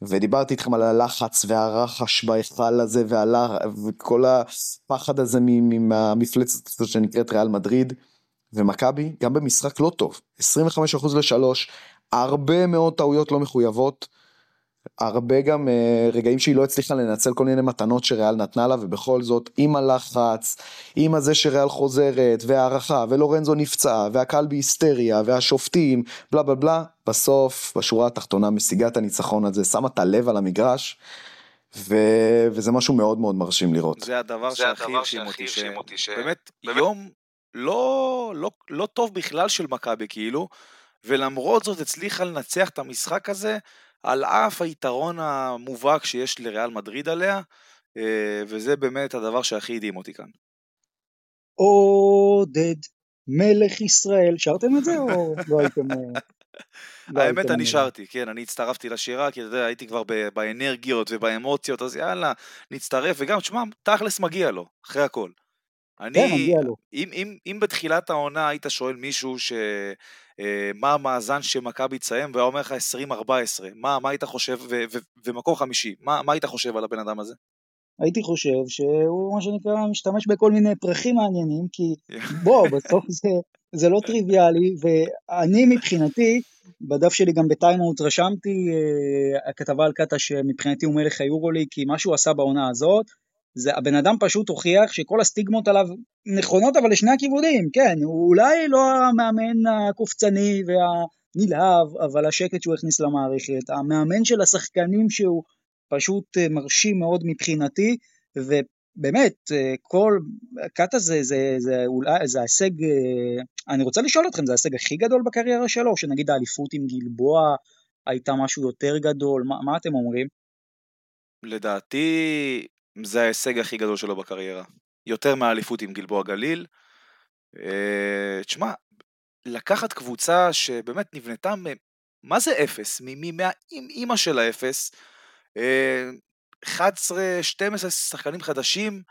ודיברתי איתכם על הלחץ והרחש בהיכל הזה והלח... וכל הפחד הזה מהמפלצת הזאת שנקראת ריאל מדריד. ומכבי גם במשחק לא טוב, 25% לשלוש, הרבה מאוד טעויות לא מחויבות, הרבה גם uh, רגעים שהיא לא הצליחה לנצל כל מיני מתנות שריאל נתנה לה, ובכל זאת, עם הלחץ, עם הזה שריאל חוזרת, והערכה, ולורנזו נפצע, והקהל בהיסטריה, והשופטים, בלה בלה בלה, בסוף, בשורה התחתונה, משיגה את הניצחון הזה, שמה את הלב על המגרש, ו... וזה משהו מאוד מאוד מרשים לראות. זה הדבר שהכי הרשים אותי, שבאמת, יום לא, לא, לא טוב בכלל של מכבי, כאילו, ולמרות זאת הצליחה לנצח את המשחק הזה, על אף היתרון המובהק שיש לריאל מדריד עליה, אה, וזה באמת הדבר שהכי הדהים אותי כאן. עודד, מלך ישראל, שרתם את זה או לא הייתם... אה, לא האמת אני שרתי, כן, אני הצטרפתי לשירה, כי אתה יודע, הייתי כבר באנרגיות ובאמוציות, אז יאללה, נצטרף, וגם, תשמע, תכלס מגיע לו, אחרי הכל. אני, כן, מגיע לו. אם, אם, אם בתחילת העונה היית שואל מישהו ש... אה, מה המאזן שמכבי תסיים, והיה אומר לך 20-14, מה, מה היית חושב, ו, ו, ומקום חמישי, מה, מה היית חושב על הבן אדם הזה? הייתי חושב שהוא מה שנקרא משתמש בכל מיני פרחים מעניינים, כי בוא, בסוף זה, זה לא טריוויאלי, ואני מבחינתי, בדף שלי גם בטיימאוט רשמתי uh, הכתבה על קאטה שמבחינתי הוא מלך היורולי, כי מה שהוא עשה בעונה הזאת, זה הבן אדם פשוט הוכיח שכל הסטיגמות עליו נכונות אבל לשני הכיוונים, כן, הוא אולי לא המאמן הקופצני והנלהב, אבל השקט שהוא הכניס למערכת, המאמן של השחקנים שהוא פשוט אה, מרשים מאוד מבחינתי, ובאמת, אה, כל, קאטה זה, זה, זה, אולי, זה ההישג, אה, אני רוצה לשאול אתכם, זה ההישג הכי גדול בקריירה שלו, שנגיד האליפות עם גלבוע הייתה משהו יותר גדול, מה, מה אתם אומרים? לדעתי, זה ההישג הכי גדול שלו בקריירה. יותר מהאליפות עם גלבוע גליל. אה, תשמע, לקחת קבוצה שבאמת נבנתה, מה זה אפס? מהאימא של האפס, 11-12 אה, שחקנים חדשים,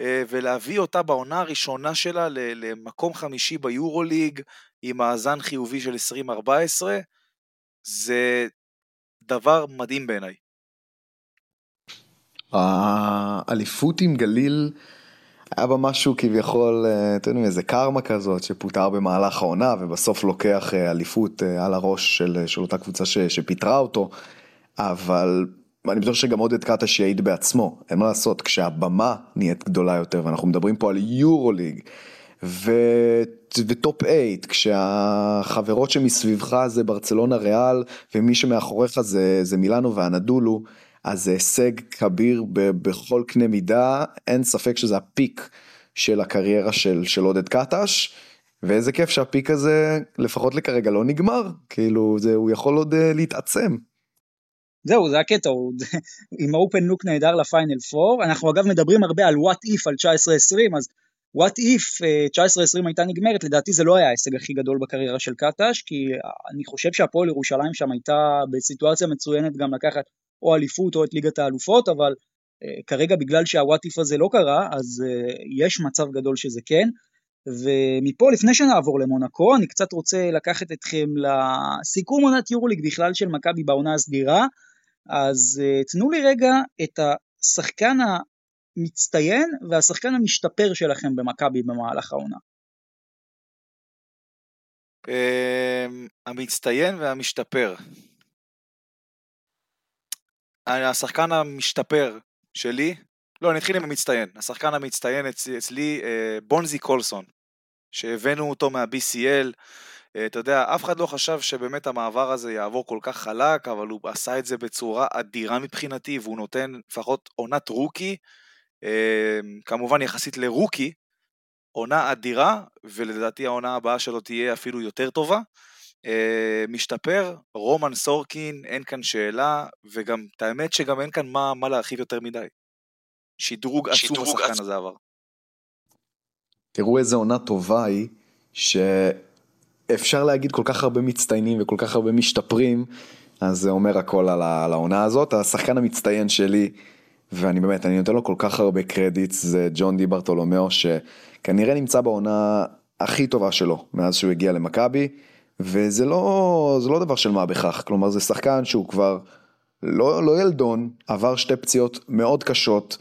אה, ולהביא אותה בעונה הראשונה שלה למקום חמישי ביורוליג, עם מאזן חיובי של 20-14, זה דבר מדהים בעיניי. האליפות עם גליל היה בה משהו כביכול, אה, אתם יודעים, איזה קרמה כזאת שפוטר במהלך העונה ובסוף לוקח אה, אליפות אה, על הראש של, של אותה קבוצה ש, שפיטרה אותו, אבל אני בטוח שגם עודד קטש יעיד בעצמו, אין מה לעשות, כשהבמה נהיית גדולה יותר ואנחנו מדברים פה על יורו ליג ו... וטופ 8, כשהחברות שמסביבך זה ברצלונה ריאל ומי שמאחוריך זה, זה מילאנו ואנדולו, אז זה הישג כביר בכל קנה מידה, אין ספק שזה הפיק של הקריירה של, של עודד קטש, ואיזה כיף שהפיק הזה לפחות לכרגע לא נגמר, כאילו זה, הוא יכול עוד uh, להתעצם. זהו, זה הקטע, הוא עם האופן לוק נהדר לפיינל 4, אנחנו אגב מדברים הרבה על what if על 19-20, אז what if 19-20 הייתה נגמרת, לדעתי זה לא היה ההישג הכי גדול בקריירה של קטש, כי אני חושב שהפועל ירושלים שם הייתה בסיטואציה מצוינת גם לקחת או אליפות או את ליגת האלופות, אבל uh, כרגע בגלל שהוואטיף הזה לא קרה, אז uh, יש מצב גדול שזה כן. ומפה לפני שנעבור למונקו, אני קצת רוצה לקחת אתכם לסיכום עונת יורוליג בכלל של מכבי בעונה הסדירה, אז uh, תנו לי רגע את השחקן המצטיין והשחקן המשתפר שלכם במכבי במהלך העונה. אמ, המצטיין והמשתפר. השחקן המשתפר שלי, לא, אני אתחיל עם המצטיין. השחקן המצטיין אצלי, אצלי אה, בונזי קולסון, שהבאנו אותו מה-BCL. אה, אתה יודע, אף אחד לא חשב שבאמת המעבר הזה יעבור כל כך חלק, אבל הוא עשה את זה בצורה אדירה מבחינתי, והוא נותן לפחות עונת רוקי, אה, כמובן יחסית לרוקי, עונה אדירה, ולדעתי העונה הבאה שלו תהיה אפילו יותר טובה. אה, משתפר, רומן סורקין, אין כאן שאלה, וגם, את האמת שגם אין כאן מה, מה להרחיב יותר מדי. שדרוג עצום השחקן עצ... הזה עבר. תראו איזה עונה טובה היא, שאפשר להגיד כל כך הרבה מצטיינים וכל כך הרבה משתפרים, אז זה אומר הכל על, על העונה הזאת. השחקן המצטיין שלי, ואני באמת, אני נותן לו כל כך הרבה קרדיט, זה ג'ון די ברטולומיאו, שכנראה נמצא בעונה הכי טובה שלו מאז שהוא הגיע למכבי. וזה לא, לא דבר של מה בכך, כלומר זה שחקן שהוא כבר לא, לא ילדון, עבר שתי פציעות מאוד קשות,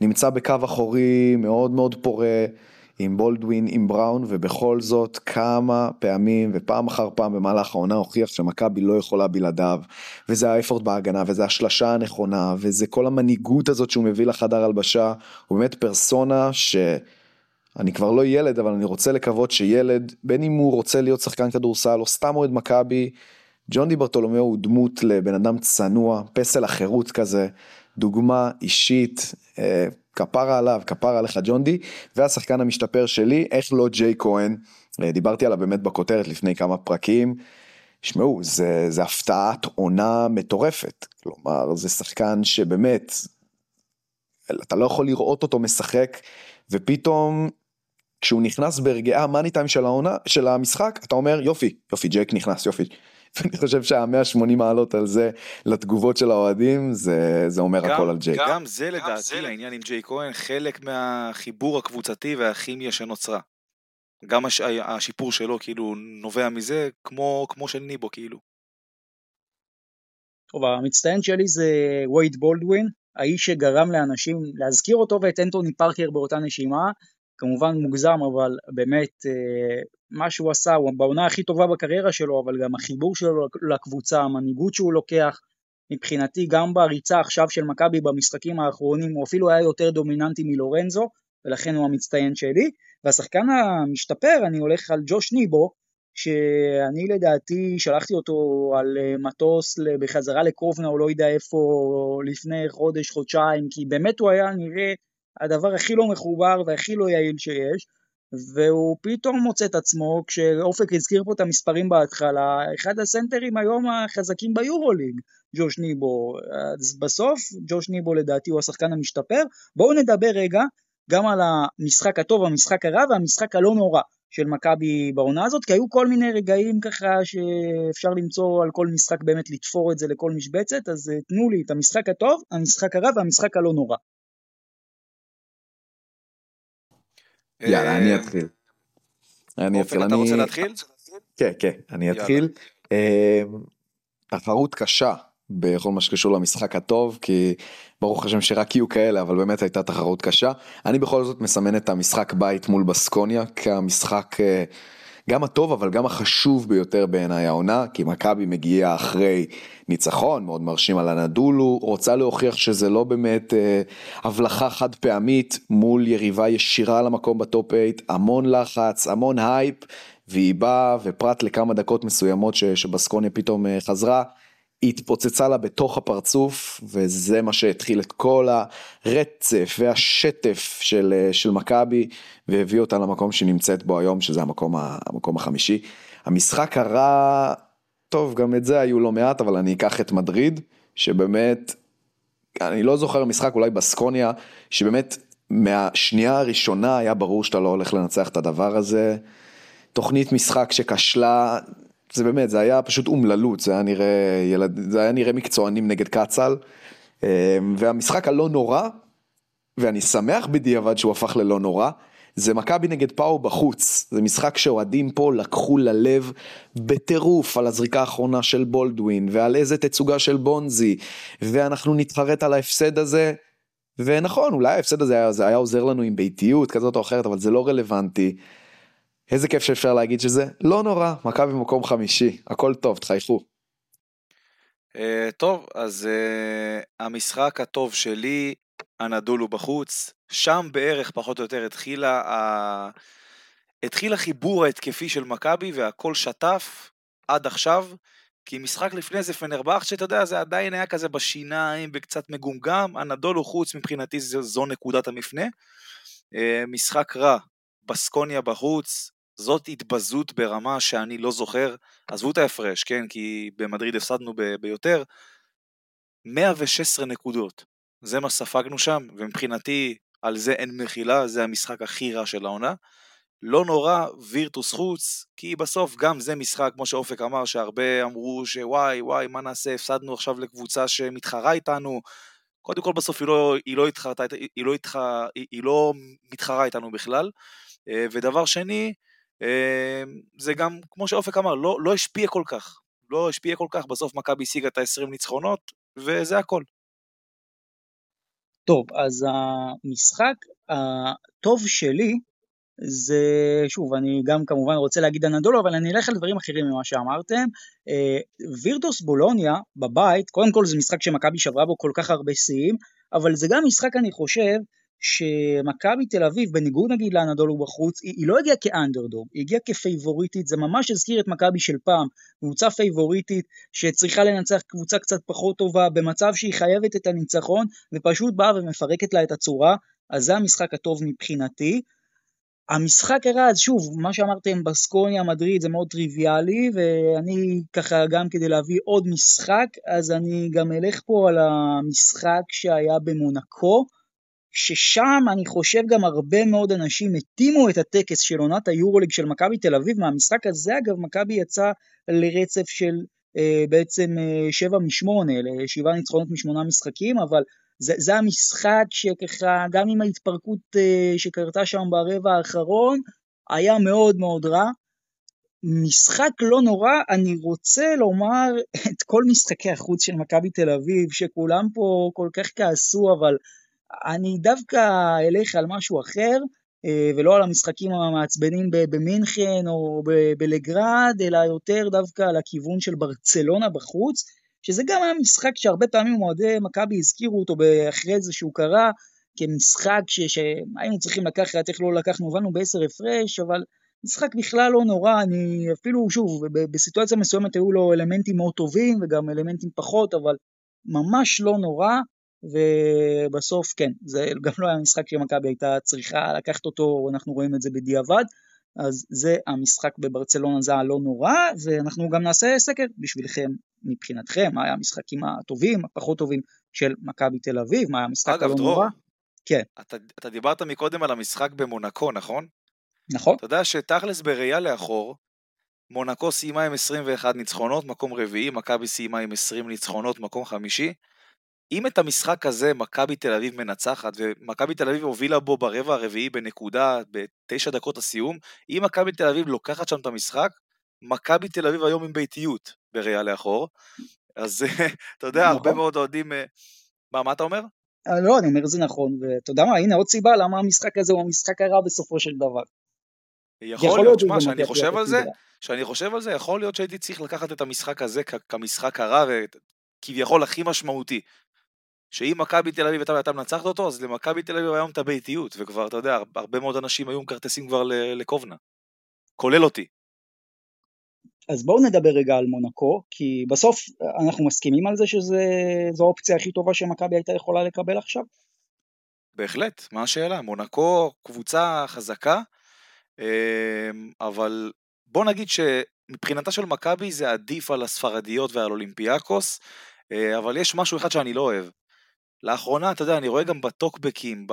נמצא בקו אחורי מאוד מאוד פורה, עם בולדווין, עם בראון, ובכל זאת כמה פעמים ופעם אחר פעם במהלך העונה הוכיח שמכבי לא יכולה בלעדיו, וזה האפורט בהגנה, וזה השלשה הנכונה, וזה כל המנהיגות הזאת שהוא מביא לחדר הלבשה, הוא באמת פרסונה ש... אני כבר לא ילד, אבל אני רוצה לקוות שילד, בין אם הוא רוצה להיות שחקן כדורסל או סתם אוהד מכבי, ג'ון די ברטולומיאו הוא דמות לבן אדם צנוע, פסל החירות כזה, דוגמה אישית, אה, כפרה עליו, כפרה עליך ג'ון די, והשחקן המשתפר שלי, איך לא ג'יי כהן, אה, דיברתי עליו באמת בכותרת לפני כמה פרקים, שמעו, זה, זה הפתעת עונה מטורפת, כלומר זה שחקן שבאמת, אתה לא יכול לראות אותו משחק, ופתאום כשהוא נכנס ברגעי המאני טיים של העונה, של המשחק, אתה אומר יופי, יופי ג'ק נכנס, יופי. ואני חושב שה-180 מעלות על זה לתגובות של האוהדים, זה, זה אומר גם, הכל על ג'ק. גם, גם זה לדעתי, זה... העניין עם ג'יי כהן, חלק מהחיבור הקבוצתי והכימיה שנוצרה. גם הש... השיפור שלו כאילו נובע מזה, כמו, כמו של ניבו כאילו. טוב, המצטיין שלי זה וייד בולדווין, האיש שגרם לאנשים להזכיר אותו ואת אנטוני פארקר באותה נשימה, כמובן מוגזם, אבל באמת אה, מה שהוא עשה, הוא בעונה הכי טובה בקריירה שלו, אבל גם החיבור שלו לקבוצה, המנהיגות שהוא לוקח, מבחינתי גם בריצה עכשיו של מכבי במשחקים האחרונים, הוא אפילו היה יותר דומיננטי מלורנזו, ולכן הוא המצטיין שלי. והשחקן המשתפר, אני הולך על ג'וש ניבו, שאני לדעתי שלחתי אותו על אה, מטוס בחזרה לקובנה או לא יודע איפה לפני חודש, חודשיים, כי באמת הוא היה נראה הדבר הכי לא מחובר והכי לא יעיל שיש, והוא פתאום מוצא את עצמו, כשאופק הזכיר פה את המספרים בהתחלה, אחד הסנטרים היום החזקים ביורוליג, ג'וש ניבו. אז בסוף, ג'וש ניבו לדעתי הוא השחקן המשתפר. בואו נדבר רגע גם על המשחק הטוב, המשחק הרע והמשחק הלא נורא של מכבי בעונה הזאת, כי היו כל מיני רגעים ככה שאפשר למצוא על כל משחק באמת לתפור את זה לכל משבצת, אז תנו לי את המשחק הטוב, המשחק הרע והמשחק הלא נורא. יאללה, אני אה, אתחיל. אני אתחיל. אתה רוצה להתחיל? כן, כן, אני אתחיל. אה, תחרות קשה בכל מה שקשור למשחק הטוב, כי ברוך השם שרק יהיו כאלה, אבל באמת הייתה תחרות קשה. אני בכל זאת מסמן את המשחק בית מול בסקוניה כמשחק אה, גם הטוב אבל גם החשוב ביותר בעיניי העונה, כי מכבי מגיעה אחרי ניצחון מאוד מרשים על אנדולו, רוצה להוכיח שזה לא באמת אה, הבלחה חד פעמית מול יריבה ישירה למקום בטופ 8, המון לחץ, המון הייפ, והיא באה ופרט לכמה דקות מסוימות שבסקוניה פתאום אה, חזרה, התפוצצה לה בתוך הפרצוף, וזה מה שהתחיל את כל הרצף והשטף של, אה, של מכבי, והביא אותה למקום שנמצאת בו היום, שזה המקום, המקום החמישי. המשחק הרע, טוב, גם את זה היו לא מעט, אבל אני אקח את מדריד, שבאמת, אני לא זוכר משחק, אולי בסקוניה, שבאמת מהשנייה הראשונה היה ברור שאתה לא הולך לנצח את הדבר הזה. תוכנית משחק שכשלה, זה באמת, זה היה פשוט אומללות, זה היה נראה, ילד, זה היה נראה מקצוענים נגד קצ"ל, אמ, והמשחק הלא נורא, ואני שמח בדיעבד שהוא הפך ללא נורא, זה מכבי נגד פאו בחוץ, זה משחק שאוהדים פה לקחו ללב בטירוף על הזריקה האחרונה של בולדווין, ועל איזה תצוגה של בונזי, ואנחנו נתחרט על ההפסד הזה, ונכון, אולי ההפסד הזה היה, היה עוזר לנו עם ביתיות כזאת או אחרת, אבל זה לא רלוונטי. איזה כיף שאפשר להגיד שזה לא נורא, מכבי במקום חמישי, הכל טוב, תחייכו. Uh, טוב, אז uh, המשחק הטוב שלי, הנדולו בחוץ, שם בערך פחות או יותר התחילה, ה... התחיל החיבור ההתקפי של מכבי והכל שטף עד עכשיו, כי משחק לפני זה פנרבכט, שאתה יודע, זה עדיין היה כזה בשיניים וקצת מגומגם, הנדולו חוץ מבחינתי זו, זו נקודת המפנה. Uh, משחק רע, בסקוניה בחוץ, זאת התבזות ברמה שאני לא זוכר, עזבו את ההפרש, כן, כי במדריד הפסדנו ב- ביותר, 116 נקודות, זה מה ספגנו שם, ומבחינתי על זה אין מחילה, זה המשחק הכי רע של העונה. לא נורא, וירטוס חוץ, כי בסוף גם זה משחק, כמו שאופק אמר, שהרבה אמרו שוואי, וואי, מה נעשה, הפסדנו עכשיו לקבוצה שמתחרה איתנו. קודם כל בסוף היא לא, היא לא, התחרה, היא לא, התחרה, היא לא מתחרה איתנו בכלל. אה, ודבר שני, זה גם, כמו שאופק אמר, לא, לא השפיע כל כך. לא השפיע כל כך, בסוף מכבי השיגה את ה-20 ניצחונות, וזה הכל. טוב, אז המשחק הטוב שלי זה, שוב, אני גם כמובן רוצה להגיד אנדולו, אבל אני אלך על דברים אחרים ממה שאמרתם. אה, וירטוס בולוניה בבית, קודם כל זה משחק שמכבי שברה בו כל כך הרבה שיאים, אבל זה גם משחק, אני חושב, שמכבי תל אביב, בניגוד נגיד לאנדולו בחוץ, היא, היא לא הגיעה כאנדרדוג, היא הגיעה כפייבוריטית, זה ממש הזכיר את מכבי של פעם, קבוצה פייבוריטית שצריכה לנצח קבוצה קצת פחות טובה, במצב שהיא חייבת את הניצחון, ופשוט באה ומפרקת לה את הצורה, אז זה המשחק הטוב מבחינתי. המשחק הרע, אז שוב, מה שאמרתם, בסקוניה, מדריד, זה מאוד טריוויאלי, ואני ככה גם כדי להביא עוד משחק, אז אני גם אלך פה על המשחק שהיה במונקו, ששם אני חושב גם הרבה מאוד אנשים התאימו את הטקס של עונת היורוליג של מכבי תל אביב, מהמשחק הזה אגב מכבי יצא לרצף של אה, בעצם אה, שבע משמונה, לשבעה ניצחונות משמונה משחקים, אבל זה, זה המשחק שככה, גם עם ההתפרקות uh, שקרתה שם ברבע האחרון, היה מאוד מאוד רע. משחק לא נורא, אני רוצה לומר את כל משחקי החוץ של מכבי תל אביב, שכולם פה כל כך כעסו, אבל אני דווקא אלך על משהו אחר, אה, ולא על המשחקים המעצבנים במינכן או בלגרד, אלא יותר דווקא על הכיוון של ברצלונה בחוץ. שזה גם היה משחק שהרבה פעמים אוהדי מכבי הזכירו אותו אחרי זה שהוא קרה כמשחק ש, שהיינו צריכים לקחת, איך לא לקחנו, הובלנו בעשר הפרש, אבל משחק בכלל לא נורא, אני אפילו, שוב, בסיטואציה מסוימת היו לו אלמנטים מאוד טובים וגם אלמנטים פחות, אבל ממש לא נורא, ובסוף כן, זה גם לא היה משחק שמכבי הייתה צריכה לקחת אותו, אנחנו רואים את זה בדיעבד, אז זה המשחק בברצלונה, זה הלא נורא, ואנחנו גם נעשה סקר בשבילכם מבחינתכם, מה היה המשחקים הטובים, הפחות טובים של מכבי תל אביב, מה היה המשחק הלא נורא. כן. אתה, אתה דיברת מקודם על המשחק במונקו, נכון? נכון. אתה יודע שתכלס בראייה לאחור, מונקו סיימה עם 21 ניצחונות, מקום רביעי, מכבי סיימה עם 20 ניצחונות, מקום חמישי. אם את המשחק הזה מכבי תל אביב מנצחת, ומכבי תל אביב הובילה בו ברבע הרביעי בנקודה, בתשע דקות הסיום, אם מכבי תל אביב לוקחת שם את המשחק, מכבי תל אביב היום עם ביתיות בראייה לאחור. אז אתה יודע, הרבה נכון. מאוד אוהדים... אה, מה, מה אתה אומר? אה, לא, אני אומר זה נכון, ואתה יודע מה, הנה עוד סיבה למה המשחק הזה הוא המשחק הרע בסופו של דבר. יכול להיות, שמע, שאני חושב על זה, שאני חושב על זה, יכול להיות שהייתי צריך לקחת את המשחק הזה כמשחק הרע וכביכול הכי משמעותי. שאם מכבי תל אביב הייתה מנצחת אותו, אז למכבי תל אביב היום את הביתיות, וכבר, אתה יודע, הרבה מאוד אנשים היו מכרטסים כבר לקובנה. כולל אותי. אז בואו נדבר רגע על מונקו, כי בסוף אנחנו מסכימים על זה שזו האופציה הכי טובה שמכבי הייתה יכולה לקבל עכשיו? בהחלט, מה השאלה? מונקו קבוצה חזקה, אמ, אבל בוא נגיד שמבחינתה של מכבי זה עדיף על הספרדיות ועל אולימפיאקוס, אה, אבל יש משהו אחד שאני לא אוהב. לאחרונה, אתה יודע, אני רואה גם בטוקבקים,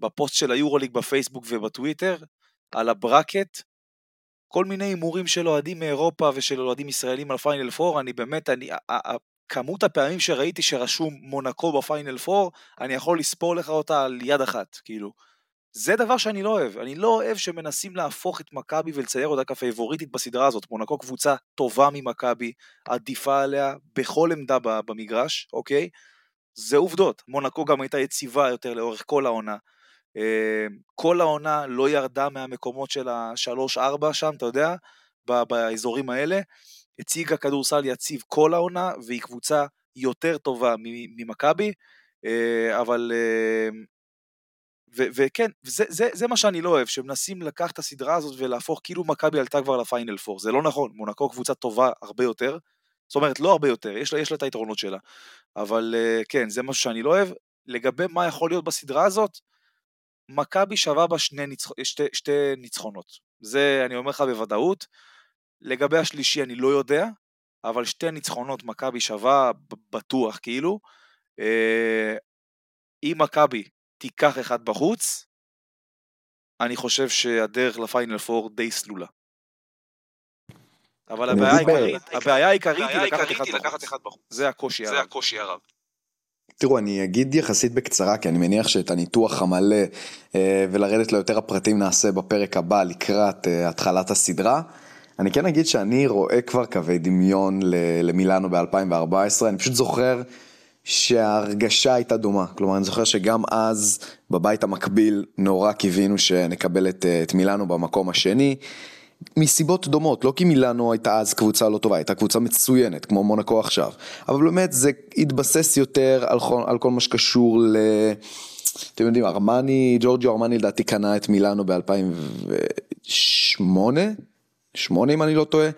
בפוסט של היורוליג בפייסבוק ובטוויטר, על ה bracket, כל מיני הימורים של אוהדים מאירופה ושל אוהדים ישראלים על פיינל 4, אני באמת, אני, כמות הפעמים שראיתי שרשום מונקו בפיינל 4, אני יכול לספור לך אותה על יד אחת, כאילו. זה דבר שאני לא אוהב, אני לא אוהב שמנסים להפוך את מכבי ולצייר אותה כפייבוריטית בסדרה הזאת. מונקו קבוצה טובה ממכבי, עדיפה עליה בכל עמדה במגרש, אוקיי? זה עובדות. מונקו גם הייתה יציבה יותר לאורך כל העונה. אמ, כל העונה לא ירדה מהמקומות של ה-3-4 שם, אתה יודע, באזורים האלה. הציגה כדורסל יציב כל העונה, והיא קבוצה יותר טובה ממכבי, אה, אבל... אמ, וכן, זה, זה, זה מה שאני לא אוהב, שמנסים לקחת את הסדרה הזאת ולהפוך כאילו מכבי עלתה כבר לפיינל 4, זה לא נכון, מונקו קבוצה טובה הרבה יותר, זאת אומרת לא הרבה יותר, יש לה, יש לה את היתרונות שלה, אבל אה, כן, זה משהו שאני לא אוהב. לגבי מה יכול להיות בסדרה הזאת, מכבי שווה בה שני, ניצח... שתי, שתי ניצחונות. זה אני אומר לך בוודאות. לגבי השלישי אני לא יודע, אבל שתי ניצחונות מכבי שווה בטוח כאילו. אה, אם מכבי תיקח אחד בחוץ, אני חושב שהדרך לפיינל פור די סלולה. אבל הבעיה העיקרית, הבעיה העיקרית היא לקחת אחד בחוץ. זה הקושי הרב. תראו, אני אגיד יחסית בקצרה, כי אני מניח שאת הניתוח המלא אה, ולרדת ליותר הפרטים נעשה בפרק הבא לקראת אה, התחלת הסדרה. אני כן אגיד שאני רואה כבר קווי דמיון למילאנו ב-2014, אני פשוט זוכר שההרגשה הייתה דומה. כלומר, אני זוכר שגם אז, בבית המקביל, נורא קיווינו שנקבל את, את מילאנו במקום השני. מסיבות דומות, לא כי מילאנו הייתה אז קבוצה לא טובה, הייתה קבוצה מצוינת, כמו מונקו עכשיו. אבל באמת זה התבסס יותר על, על כל מה שקשור ל... אתם יודעים, ארמני, ג'ורג'ו ארמני לדעתי קנה את מילאנו ב-2008, שמונה אם אני לא טועה,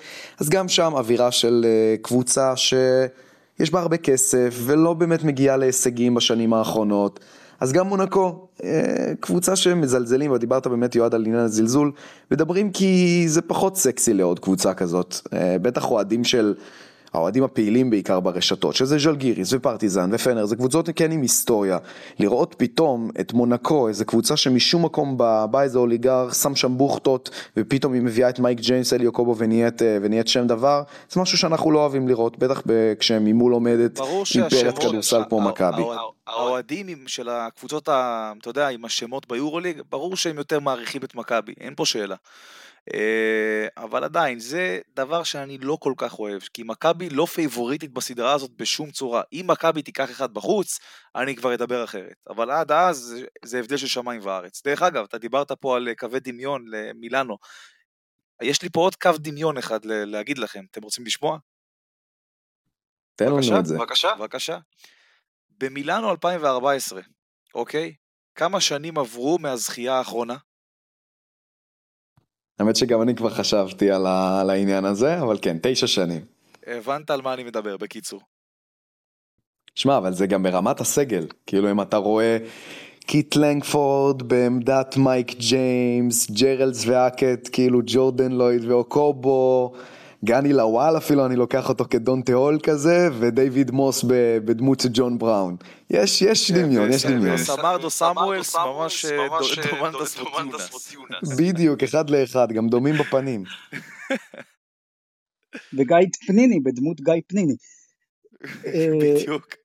אז גם שם אווירה של אה, קבוצה שיש בה הרבה כסף ולא באמת מגיעה להישגים בשנים האחרונות. אז גם מונקו, אה, קבוצה שמזלזלים, ודיברת באמת יועד על עניין הזלזול, מדברים כי זה פחות סקסי לעוד קבוצה כזאת, אה, בטח אוהדים של האוהדים הפעילים בעיקר ברשתות, שזה ז'לגיריס ופרטיזן ופנר, זה קבוצות כן עם היסטוריה. לראות פתאום את מונקו, איזה קבוצה שמשום מקום בא, בא איזה אוליגר, שם שם בוכטות, ופתאום היא מביאה את מייק ג'יימס אליו קובו ונהיית, אה, ונהיית שם דבר, זה משהו שאנחנו לא אוהבים לראות, בטח כשהם ממול עומדת אימפריית כדורסל כמו מכבי. האוהדים של הקבוצות, אתה יודע, עם השמות ביורוליג, ברור שהם יותר מעריכים את מכבי, אין פה שאלה. אה, אבל עדיין, זה דבר שאני לא כל כך אוהב, כי מכבי לא פייבוריטית בסדרה הזאת בשום צורה. אם מכבי תיקח אחד בחוץ, אני כבר אדבר אחרת. אבל עד אז, זה הבדל של שמיים וארץ. דרך אגב, אתה דיברת פה על קווי דמיון למילאנו. יש לי פה עוד קו דמיון אחד להגיד לכם, אתם רוצים לשמוע? תן לנו את זה. בבקשה, בבקשה. במילאנו 2014, אוקיי? כמה שנים עברו מהזכייה האחרונה? האמת שגם אני כבר חשבתי על, ה... על העניין הזה, אבל כן, תשע שנים. הבנת על מה אני מדבר, בקיצור. שמע, אבל זה גם ברמת הסגל. כאילו, אם אתה רואה קיט לנגפורד בעמדת מייק ג'יימס, ג'רלס ואקט, כאילו ג'ורדן לויד ואוקובו, גני לוואל אפילו, אני לוקח אותו כדונטה הול כזה, ודייוויד מוס בדמות של ג'ון בראון. יש, יש כן, דמיון, יש דמיון. סמרדו סמואלס ממש דונטאס מוטיונס. בדיוק, אחד לאחד, גם דומים בפנים. וגיא פניני, בדמות גיא פניני. בדיוק.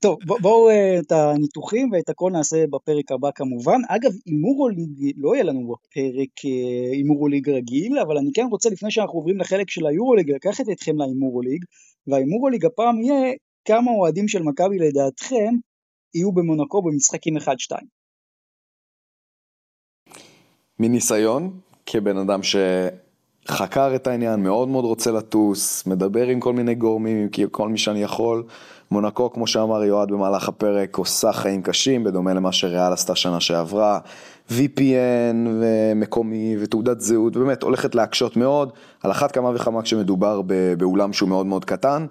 טוב, בואו אה, את הניתוחים ואת הכל נעשה בפרק הבא כמובן. אגב, הימורוליג, לא יהיה לנו בפרק אה, הימורוליג רגיל, אבל אני כן רוצה לפני שאנחנו עוברים לחלק של היורוליג, לקחת אתכם להימורוליג, וההימורוליג הפעם יהיה כמה אוהדים של מכבי לדעתכם יהיו במונקו במשחקים 1-2. מניסיון, כבן אדם שחקר את העניין, מאוד מאוד רוצה לטוס, מדבר עם כל מיני גורמים, כל מי שאני יכול, מונקו, כמו שאמר יועד במהלך הפרק, עושה חיים קשים, בדומה למה שריאל עשתה שנה שעברה. VPN ומקומי ותעודת זהות, באמת הולכת להקשות מאוד, על אחת כמה וכמה כשמדובר באולם שהוא מאוד מאוד קטן.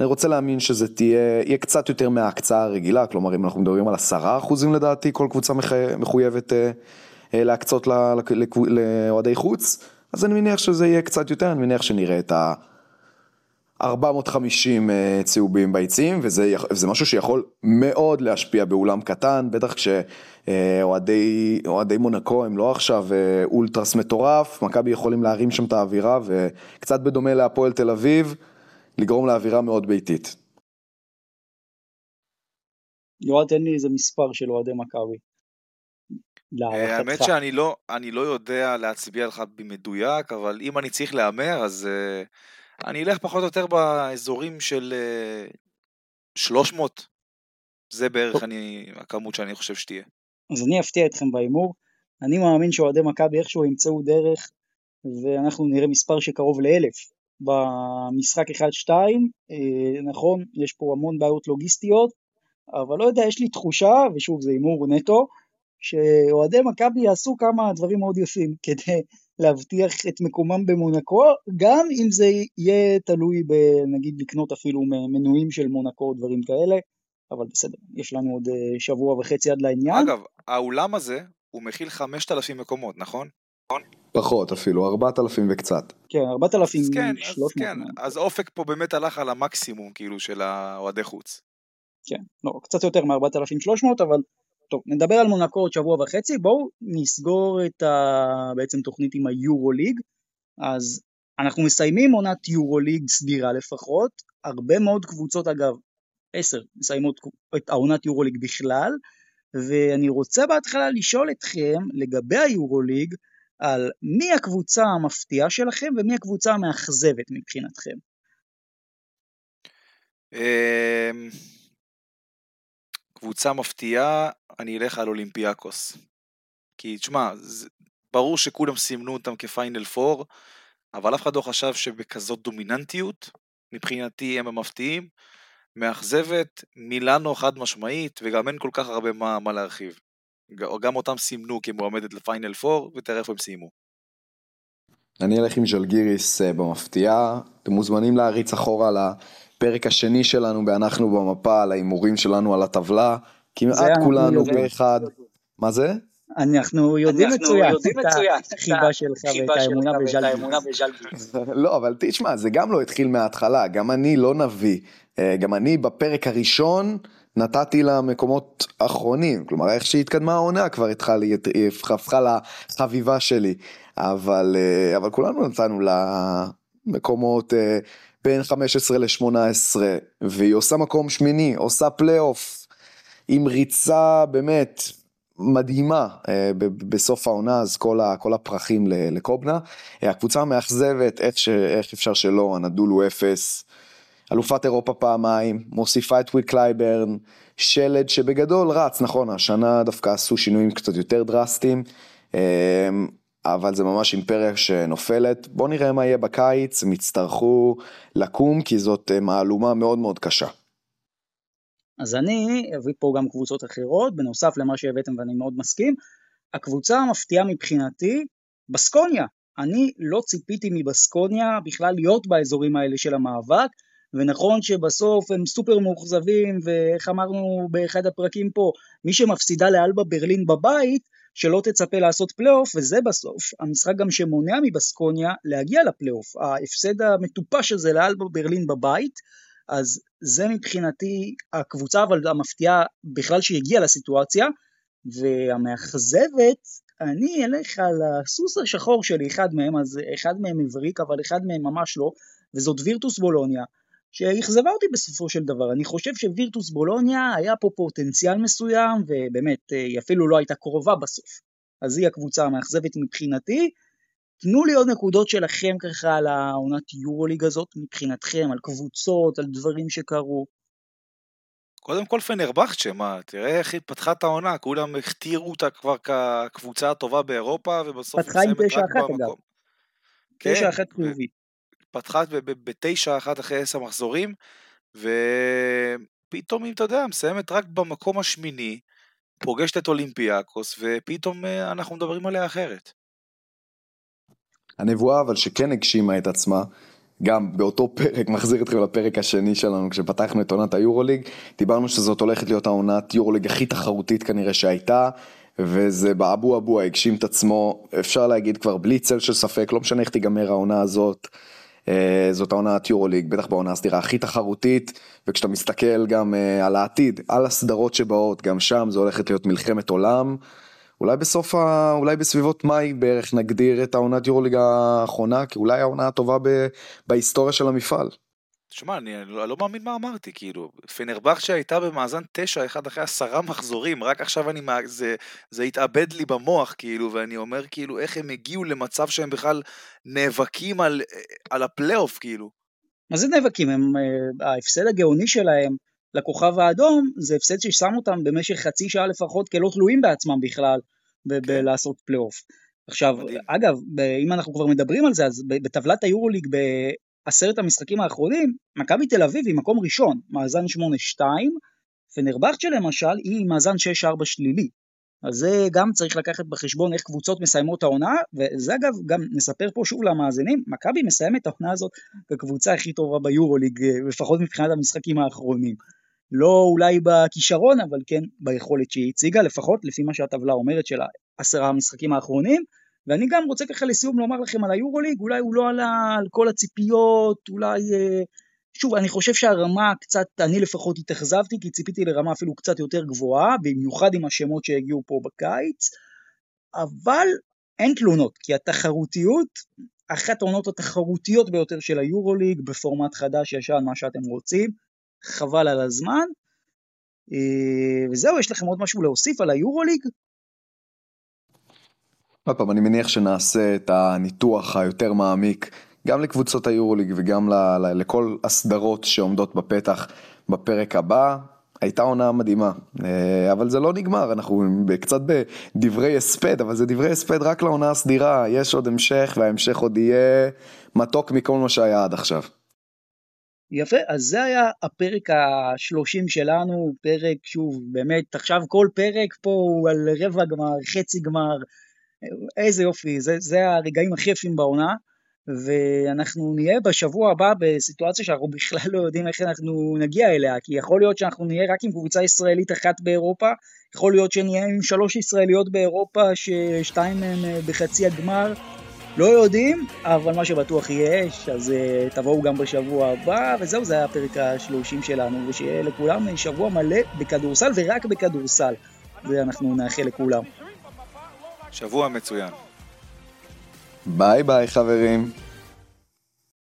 אני רוצה להאמין שזה תהיה, יהיה קצת יותר מההקצאה הרגילה, כלומר אם אנחנו מדברים על עשרה אחוזים לדעתי, כל קבוצה מחויבת אה, אה, להקצות לאוהדי חוץ, אז אני מניח שזה יהיה קצת יותר, אני מניח שנראה את ה... 450 אה, צהובים ביציעים, וזה משהו שיכול מאוד להשפיע באולם קטן, בטח כשאוהדי מונקו הם לא עכשיו אה, אולטרס מטורף, מכבי יכולים להרים שם את האווירה, וקצת בדומה להפועל תל אביב, לגרום לאווירה מאוד ביתית. יועד, תן לי איזה מספר של אוהדי מכבי. אה, האמת שאני לא, לא יודע להצביע לך במדויק, אבל אם אני צריך להמר, אז... Uh... אני אלך פחות או יותר באזורים של 300. אה, זה בערך אני, הכמות שאני חושב שתהיה. אז אני אפתיע אתכם בהימור. אני מאמין שאוהדי מכבי איכשהו ימצאו דרך, ואנחנו נראה מספר שקרוב לאלף במשחק 1-2. אה, נכון, יש פה המון בעיות לוגיסטיות, אבל לא יודע, יש לי תחושה, ושוב זה הימור נטו, שאוהדי מכבי יעשו כמה דברים מאוד יפים כדי להבטיח את מקומם במונקו, גם אם זה יהיה תלוי בנגיד לקנות אפילו מנויים של מונקו או דברים כאלה, אבל בסדר, יש לנו עוד אה, שבוע וחצי עד לעניין. אגב, האולם הזה הוא מכיל 5,000 מקומות, נכון? פחות אפילו, 4,000 וקצת. כן, 4,300. כן, אז כן, אז אופק פה באמת הלך על המקסימום כאילו של האוהדי חוץ. כן, לא, קצת יותר מ-4,300, אבל טוב, נדבר על מונקו עוד שבוע וחצי, בואו נסגור את ה... בעצם תוכנית עם היורוליג. אז אנחנו מסיימים עונת יורוליג סדירה לפחות, הרבה מאוד קבוצות אגב, עשר, מסיימות את העונת יורוליג בכלל, ואני רוצה בהתחלה לשאול אתכם לגבי היורוליג, על מי הקבוצה המפתיעה שלכם ומי הקבוצה המאכזבת מבחינתכם. קבוצה מפתיעה, אני אלך על אולימפיאקוס. כי תשמע, ברור שכולם סימנו אותם כפיינל פור, אבל אף אחד לא חשב שבכזאת דומיננטיות, מבחינתי הם המפתיעים. מאכזבת, מילאנו חד משמעית, וגם אין כל כך הרבה מה, מה להרחיב. גם אותם סימנו כמועמדת לפיינל פור, ותראה איפה הם סיימו. אני אלך עם ז'לגיריס אה, במפתיעה, אתם מוזמנים להריץ אחורה לפרק השני שלנו ב"אנחנו במפה", על ההימורים שלנו על הטבלה, כמעט כולנו פה אחד. מה זה? אנחנו יודעים מצוין את החיבה שלך ואת האמונה בז'לגיריס. לא, אבל תשמע, זה גם לא התחיל מההתחלה, גם אני לא נביא. אה, גם אני בפרק הראשון נתתי לה מקומות אחרונים, כלומר איך שהתקדמה העונה כבר התחלה, הפכה לחביבה שלי, אבל, אה, אבל כולנו נתנו לה מקומות אה, בין 15 ל-18, והיא עושה מקום שמיני, עושה פלייאוף, עם ריצה באמת מדהימה בסוף העונה, אז כל, כל הפרחים לקובנה. הקבוצה המאכזבת, איך, איך אפשר שלא, אנדולו אפס. אלופת אירופה פעמיים, מוסיפה את וויל קלייברן, שלד שבגדול רץ, נכון, השנה דווקא עשו שינויים קצת יותר דרסטיים, אמ, אבל זה ממש אימפריה שנופלת. בואו נראה מה יהיה בקיץ, הם יצטרכו לקום כי זאת אה, מהלומה מאוד מאוד קשה. אז אני אביא פה גם קבוצות אחרות, בנוסף למה שהבאתם ואני מאוד מסכים. הקבוצה המפתיעה מבחינתי, בסקוניה. אני לא ציפיתי מבסקוניה בכלל להיות באזורים האלה של המאבק. ונכון שבסוף הם סופר מאוכזבים, ואיך אמרנו באחד הפרקים פה, מי שמפסידה לאלבה ברלין בבית, שלא תצפה לעשות פלייאוף, וזה בסוף המשחק גם שמונע מבסקוניה להגיע לפלייאוף. ההפסד המטופש הזה לאלבה ברלין בבית, אז זה מבחינתי הקבוצה אבל המפתיעה בכלל שהגיעה לסיטואציה, והמאכזבת, אני אלך על הסוס השחור שלי, אחד מהם, אז אחד מהם מבריק, אבל אחד מהם ממש לא, וזאת וירטוס בולוניה. שאכזבה אותי בסופו של דבר. אני חושב שווירטוס בולוניה היה פה פוטנציאל מסוים, ובאמת אה, היא אפילו לא הייתה קרובה בסוף. אז היא הקבוצה המאכזבת מבחינתי. תנו לי עוד נקודות שלכם ככה על העונת יורוליג הזאת, מבחינתכם, על קבוצות, על דברים שקרו. קודם כל פנרבכצ'ה, מה, תראה איך היא פתחה את העונה, כולם הכתירו אותה כבר כקבוצה הטובה באירופה, ובסוף היא מסיימת רק במקום. תשע אחת כן, חיובית. פתחה בתשע אחת אחרי עשר מחזורים, ופתאום, אם אתה יודע, מסיימת רק במקום השמיני, פוגשת את אולימפיאקוס, ופתאום אה, אנחנו מדברים עליה אחרת. הנבואה אבל שכן הגשימה את עצמה, גם באותו פרק, מחזיר אתכם לפרק השני שלנו, כשפתחנו את עונת היורוליג, דיברנו שזאת הולכת להיות העונת יורוליג הכי תחרותית כנראה שהייתה, וזה באבו אבו הגשים את עצמו, אפשר להגיד כבר בלי צל של ספק, לא משנה איך תיגמר העונה הזאת. אה, זאת העונת יורוליג, בטח בעונה הסדירה הכי תחרותית, וכשאתה מסתכל גם אה, על העתיד, על הסדרות שבאות, גם שם זה הולכת להיות מלחמת עולם. אולי בסוף, ה... אולי בסביבות מאי בערך נגדיר את העונת יורוליג האחרונה, כי אולי העונה הטובה ב... בהיסטוריה של המפעל. שמע, אני לא, לא מאמין מה אמרתי, כאילו, פנרבכצ'ה הייתה במאזן 9, אחד אחרי עשרה מחזורים, רק עכשיו אני, זה, זה התאבד לי במוח, כאילו, ואני אומר, כאילו, איך הם הגיעו למצב שהם בכלל נאבקים על, על הפלייאוף, כאילו. מה זה נאבקים? הם, אה, ההפסד הגאוני שלהם לכוכב האדום, זה הפסד ששם אותם במשך חצי שעה לפחות כלא תלויים בעצמם בכלל, ב- כן. בלעשות פלייאוף. עכשיו, מדהים. אגב, אם אנחנו כבר מדברים על זה, אז בטבלת היורוליג עשרת המשחקים האחרונים, מכבי תל אביב היא מקום ראשון, מאזן 8-2, פנרבכצ'ה למשל היא מאזן 6-4 שלילי. אז זה גם צריך לקחת בחשבון איך קבוצות מסיימות העונה, וזה אגב גם נספר פה שוב למאזינים, מכבי מסיימת את העונה הזאת כקבוצה הכי טובה ביורוליג, לפחות מבחינת המשחקים האחרונים. לא אולי בכישרון, אבל כן ביכולת שהיא הציגה, לפחות לפי מה שהטבלה אומרת של העשרה המשחקים האחרונים, ואני גם רוצה ככה לסיום לומר לכם על היורוליג, אולי הוא לא עלה על כל הציפיות, אולי... אה, שוב, אני חושב שהרמה קצת, אני לפחות התאכזבתי, כי ציפיתי לרמה אפילו קצת יותר גבוהה, במיוחד עם השמות שהגיעו פה בקיץ, אבל אין תלונות, כי התחרותיות, אחת העונות התחרותיות ביותר של היורוליג, בפורמט חדש, ישן, מה שאתם רוצים, חבל על הזמן. אה, וזהו, יש לכם עוד משהו להוסיף על היורוליג? עוד פעם, אני מניח שנעשה את הניתוח היותר מעמיק גם לקבוצות היורוליג וגם ל- ל- לכל הסדרות שעומדות בפתח בפרק הבא. הייתה עונה מדהימה, אה, אבל זה לא נגמר, אנחנו קצת בדברי הספד, אבל זה דברי הספד רק לעונה הסדירה, יש עוד המשך וההמשך עוד יהיה מתוק מכל מה שהיה עד עכשיו. יפה, אז זה היה הפרק השלושים שלנו, פרק שוב, באמת, עכשיו כל פרק פה הוא על רבע גמר, חצי גמר, איזה יופי, זה, זה הרגעים הכי יפים בעונה. ואנחנו נהיה בשבוע הבא בסיטואציה שאנחנו בכלל לא יודעים איך אנחנו נגיע אליה, כי יכול להיות שאנחנו נהיה רק עם קבוצה ישראלית אחת באירופה, יכול להיות שנהיה עם שלוש ישראליות באירופה ששתיים מהן אה, בחצי הגמר, לא יודעים, אבל מה שבטוח יש, אז uh, תבואו גם בשבוע הבא, וזהו, זה היה הפרק השלושים שלנו, ושיהיה לכולם שבוע מלא בכדורסל ורק בכדורסל. זה אנחנו נאחל לכולם. שבוע מצוין. ביי ביי חברים.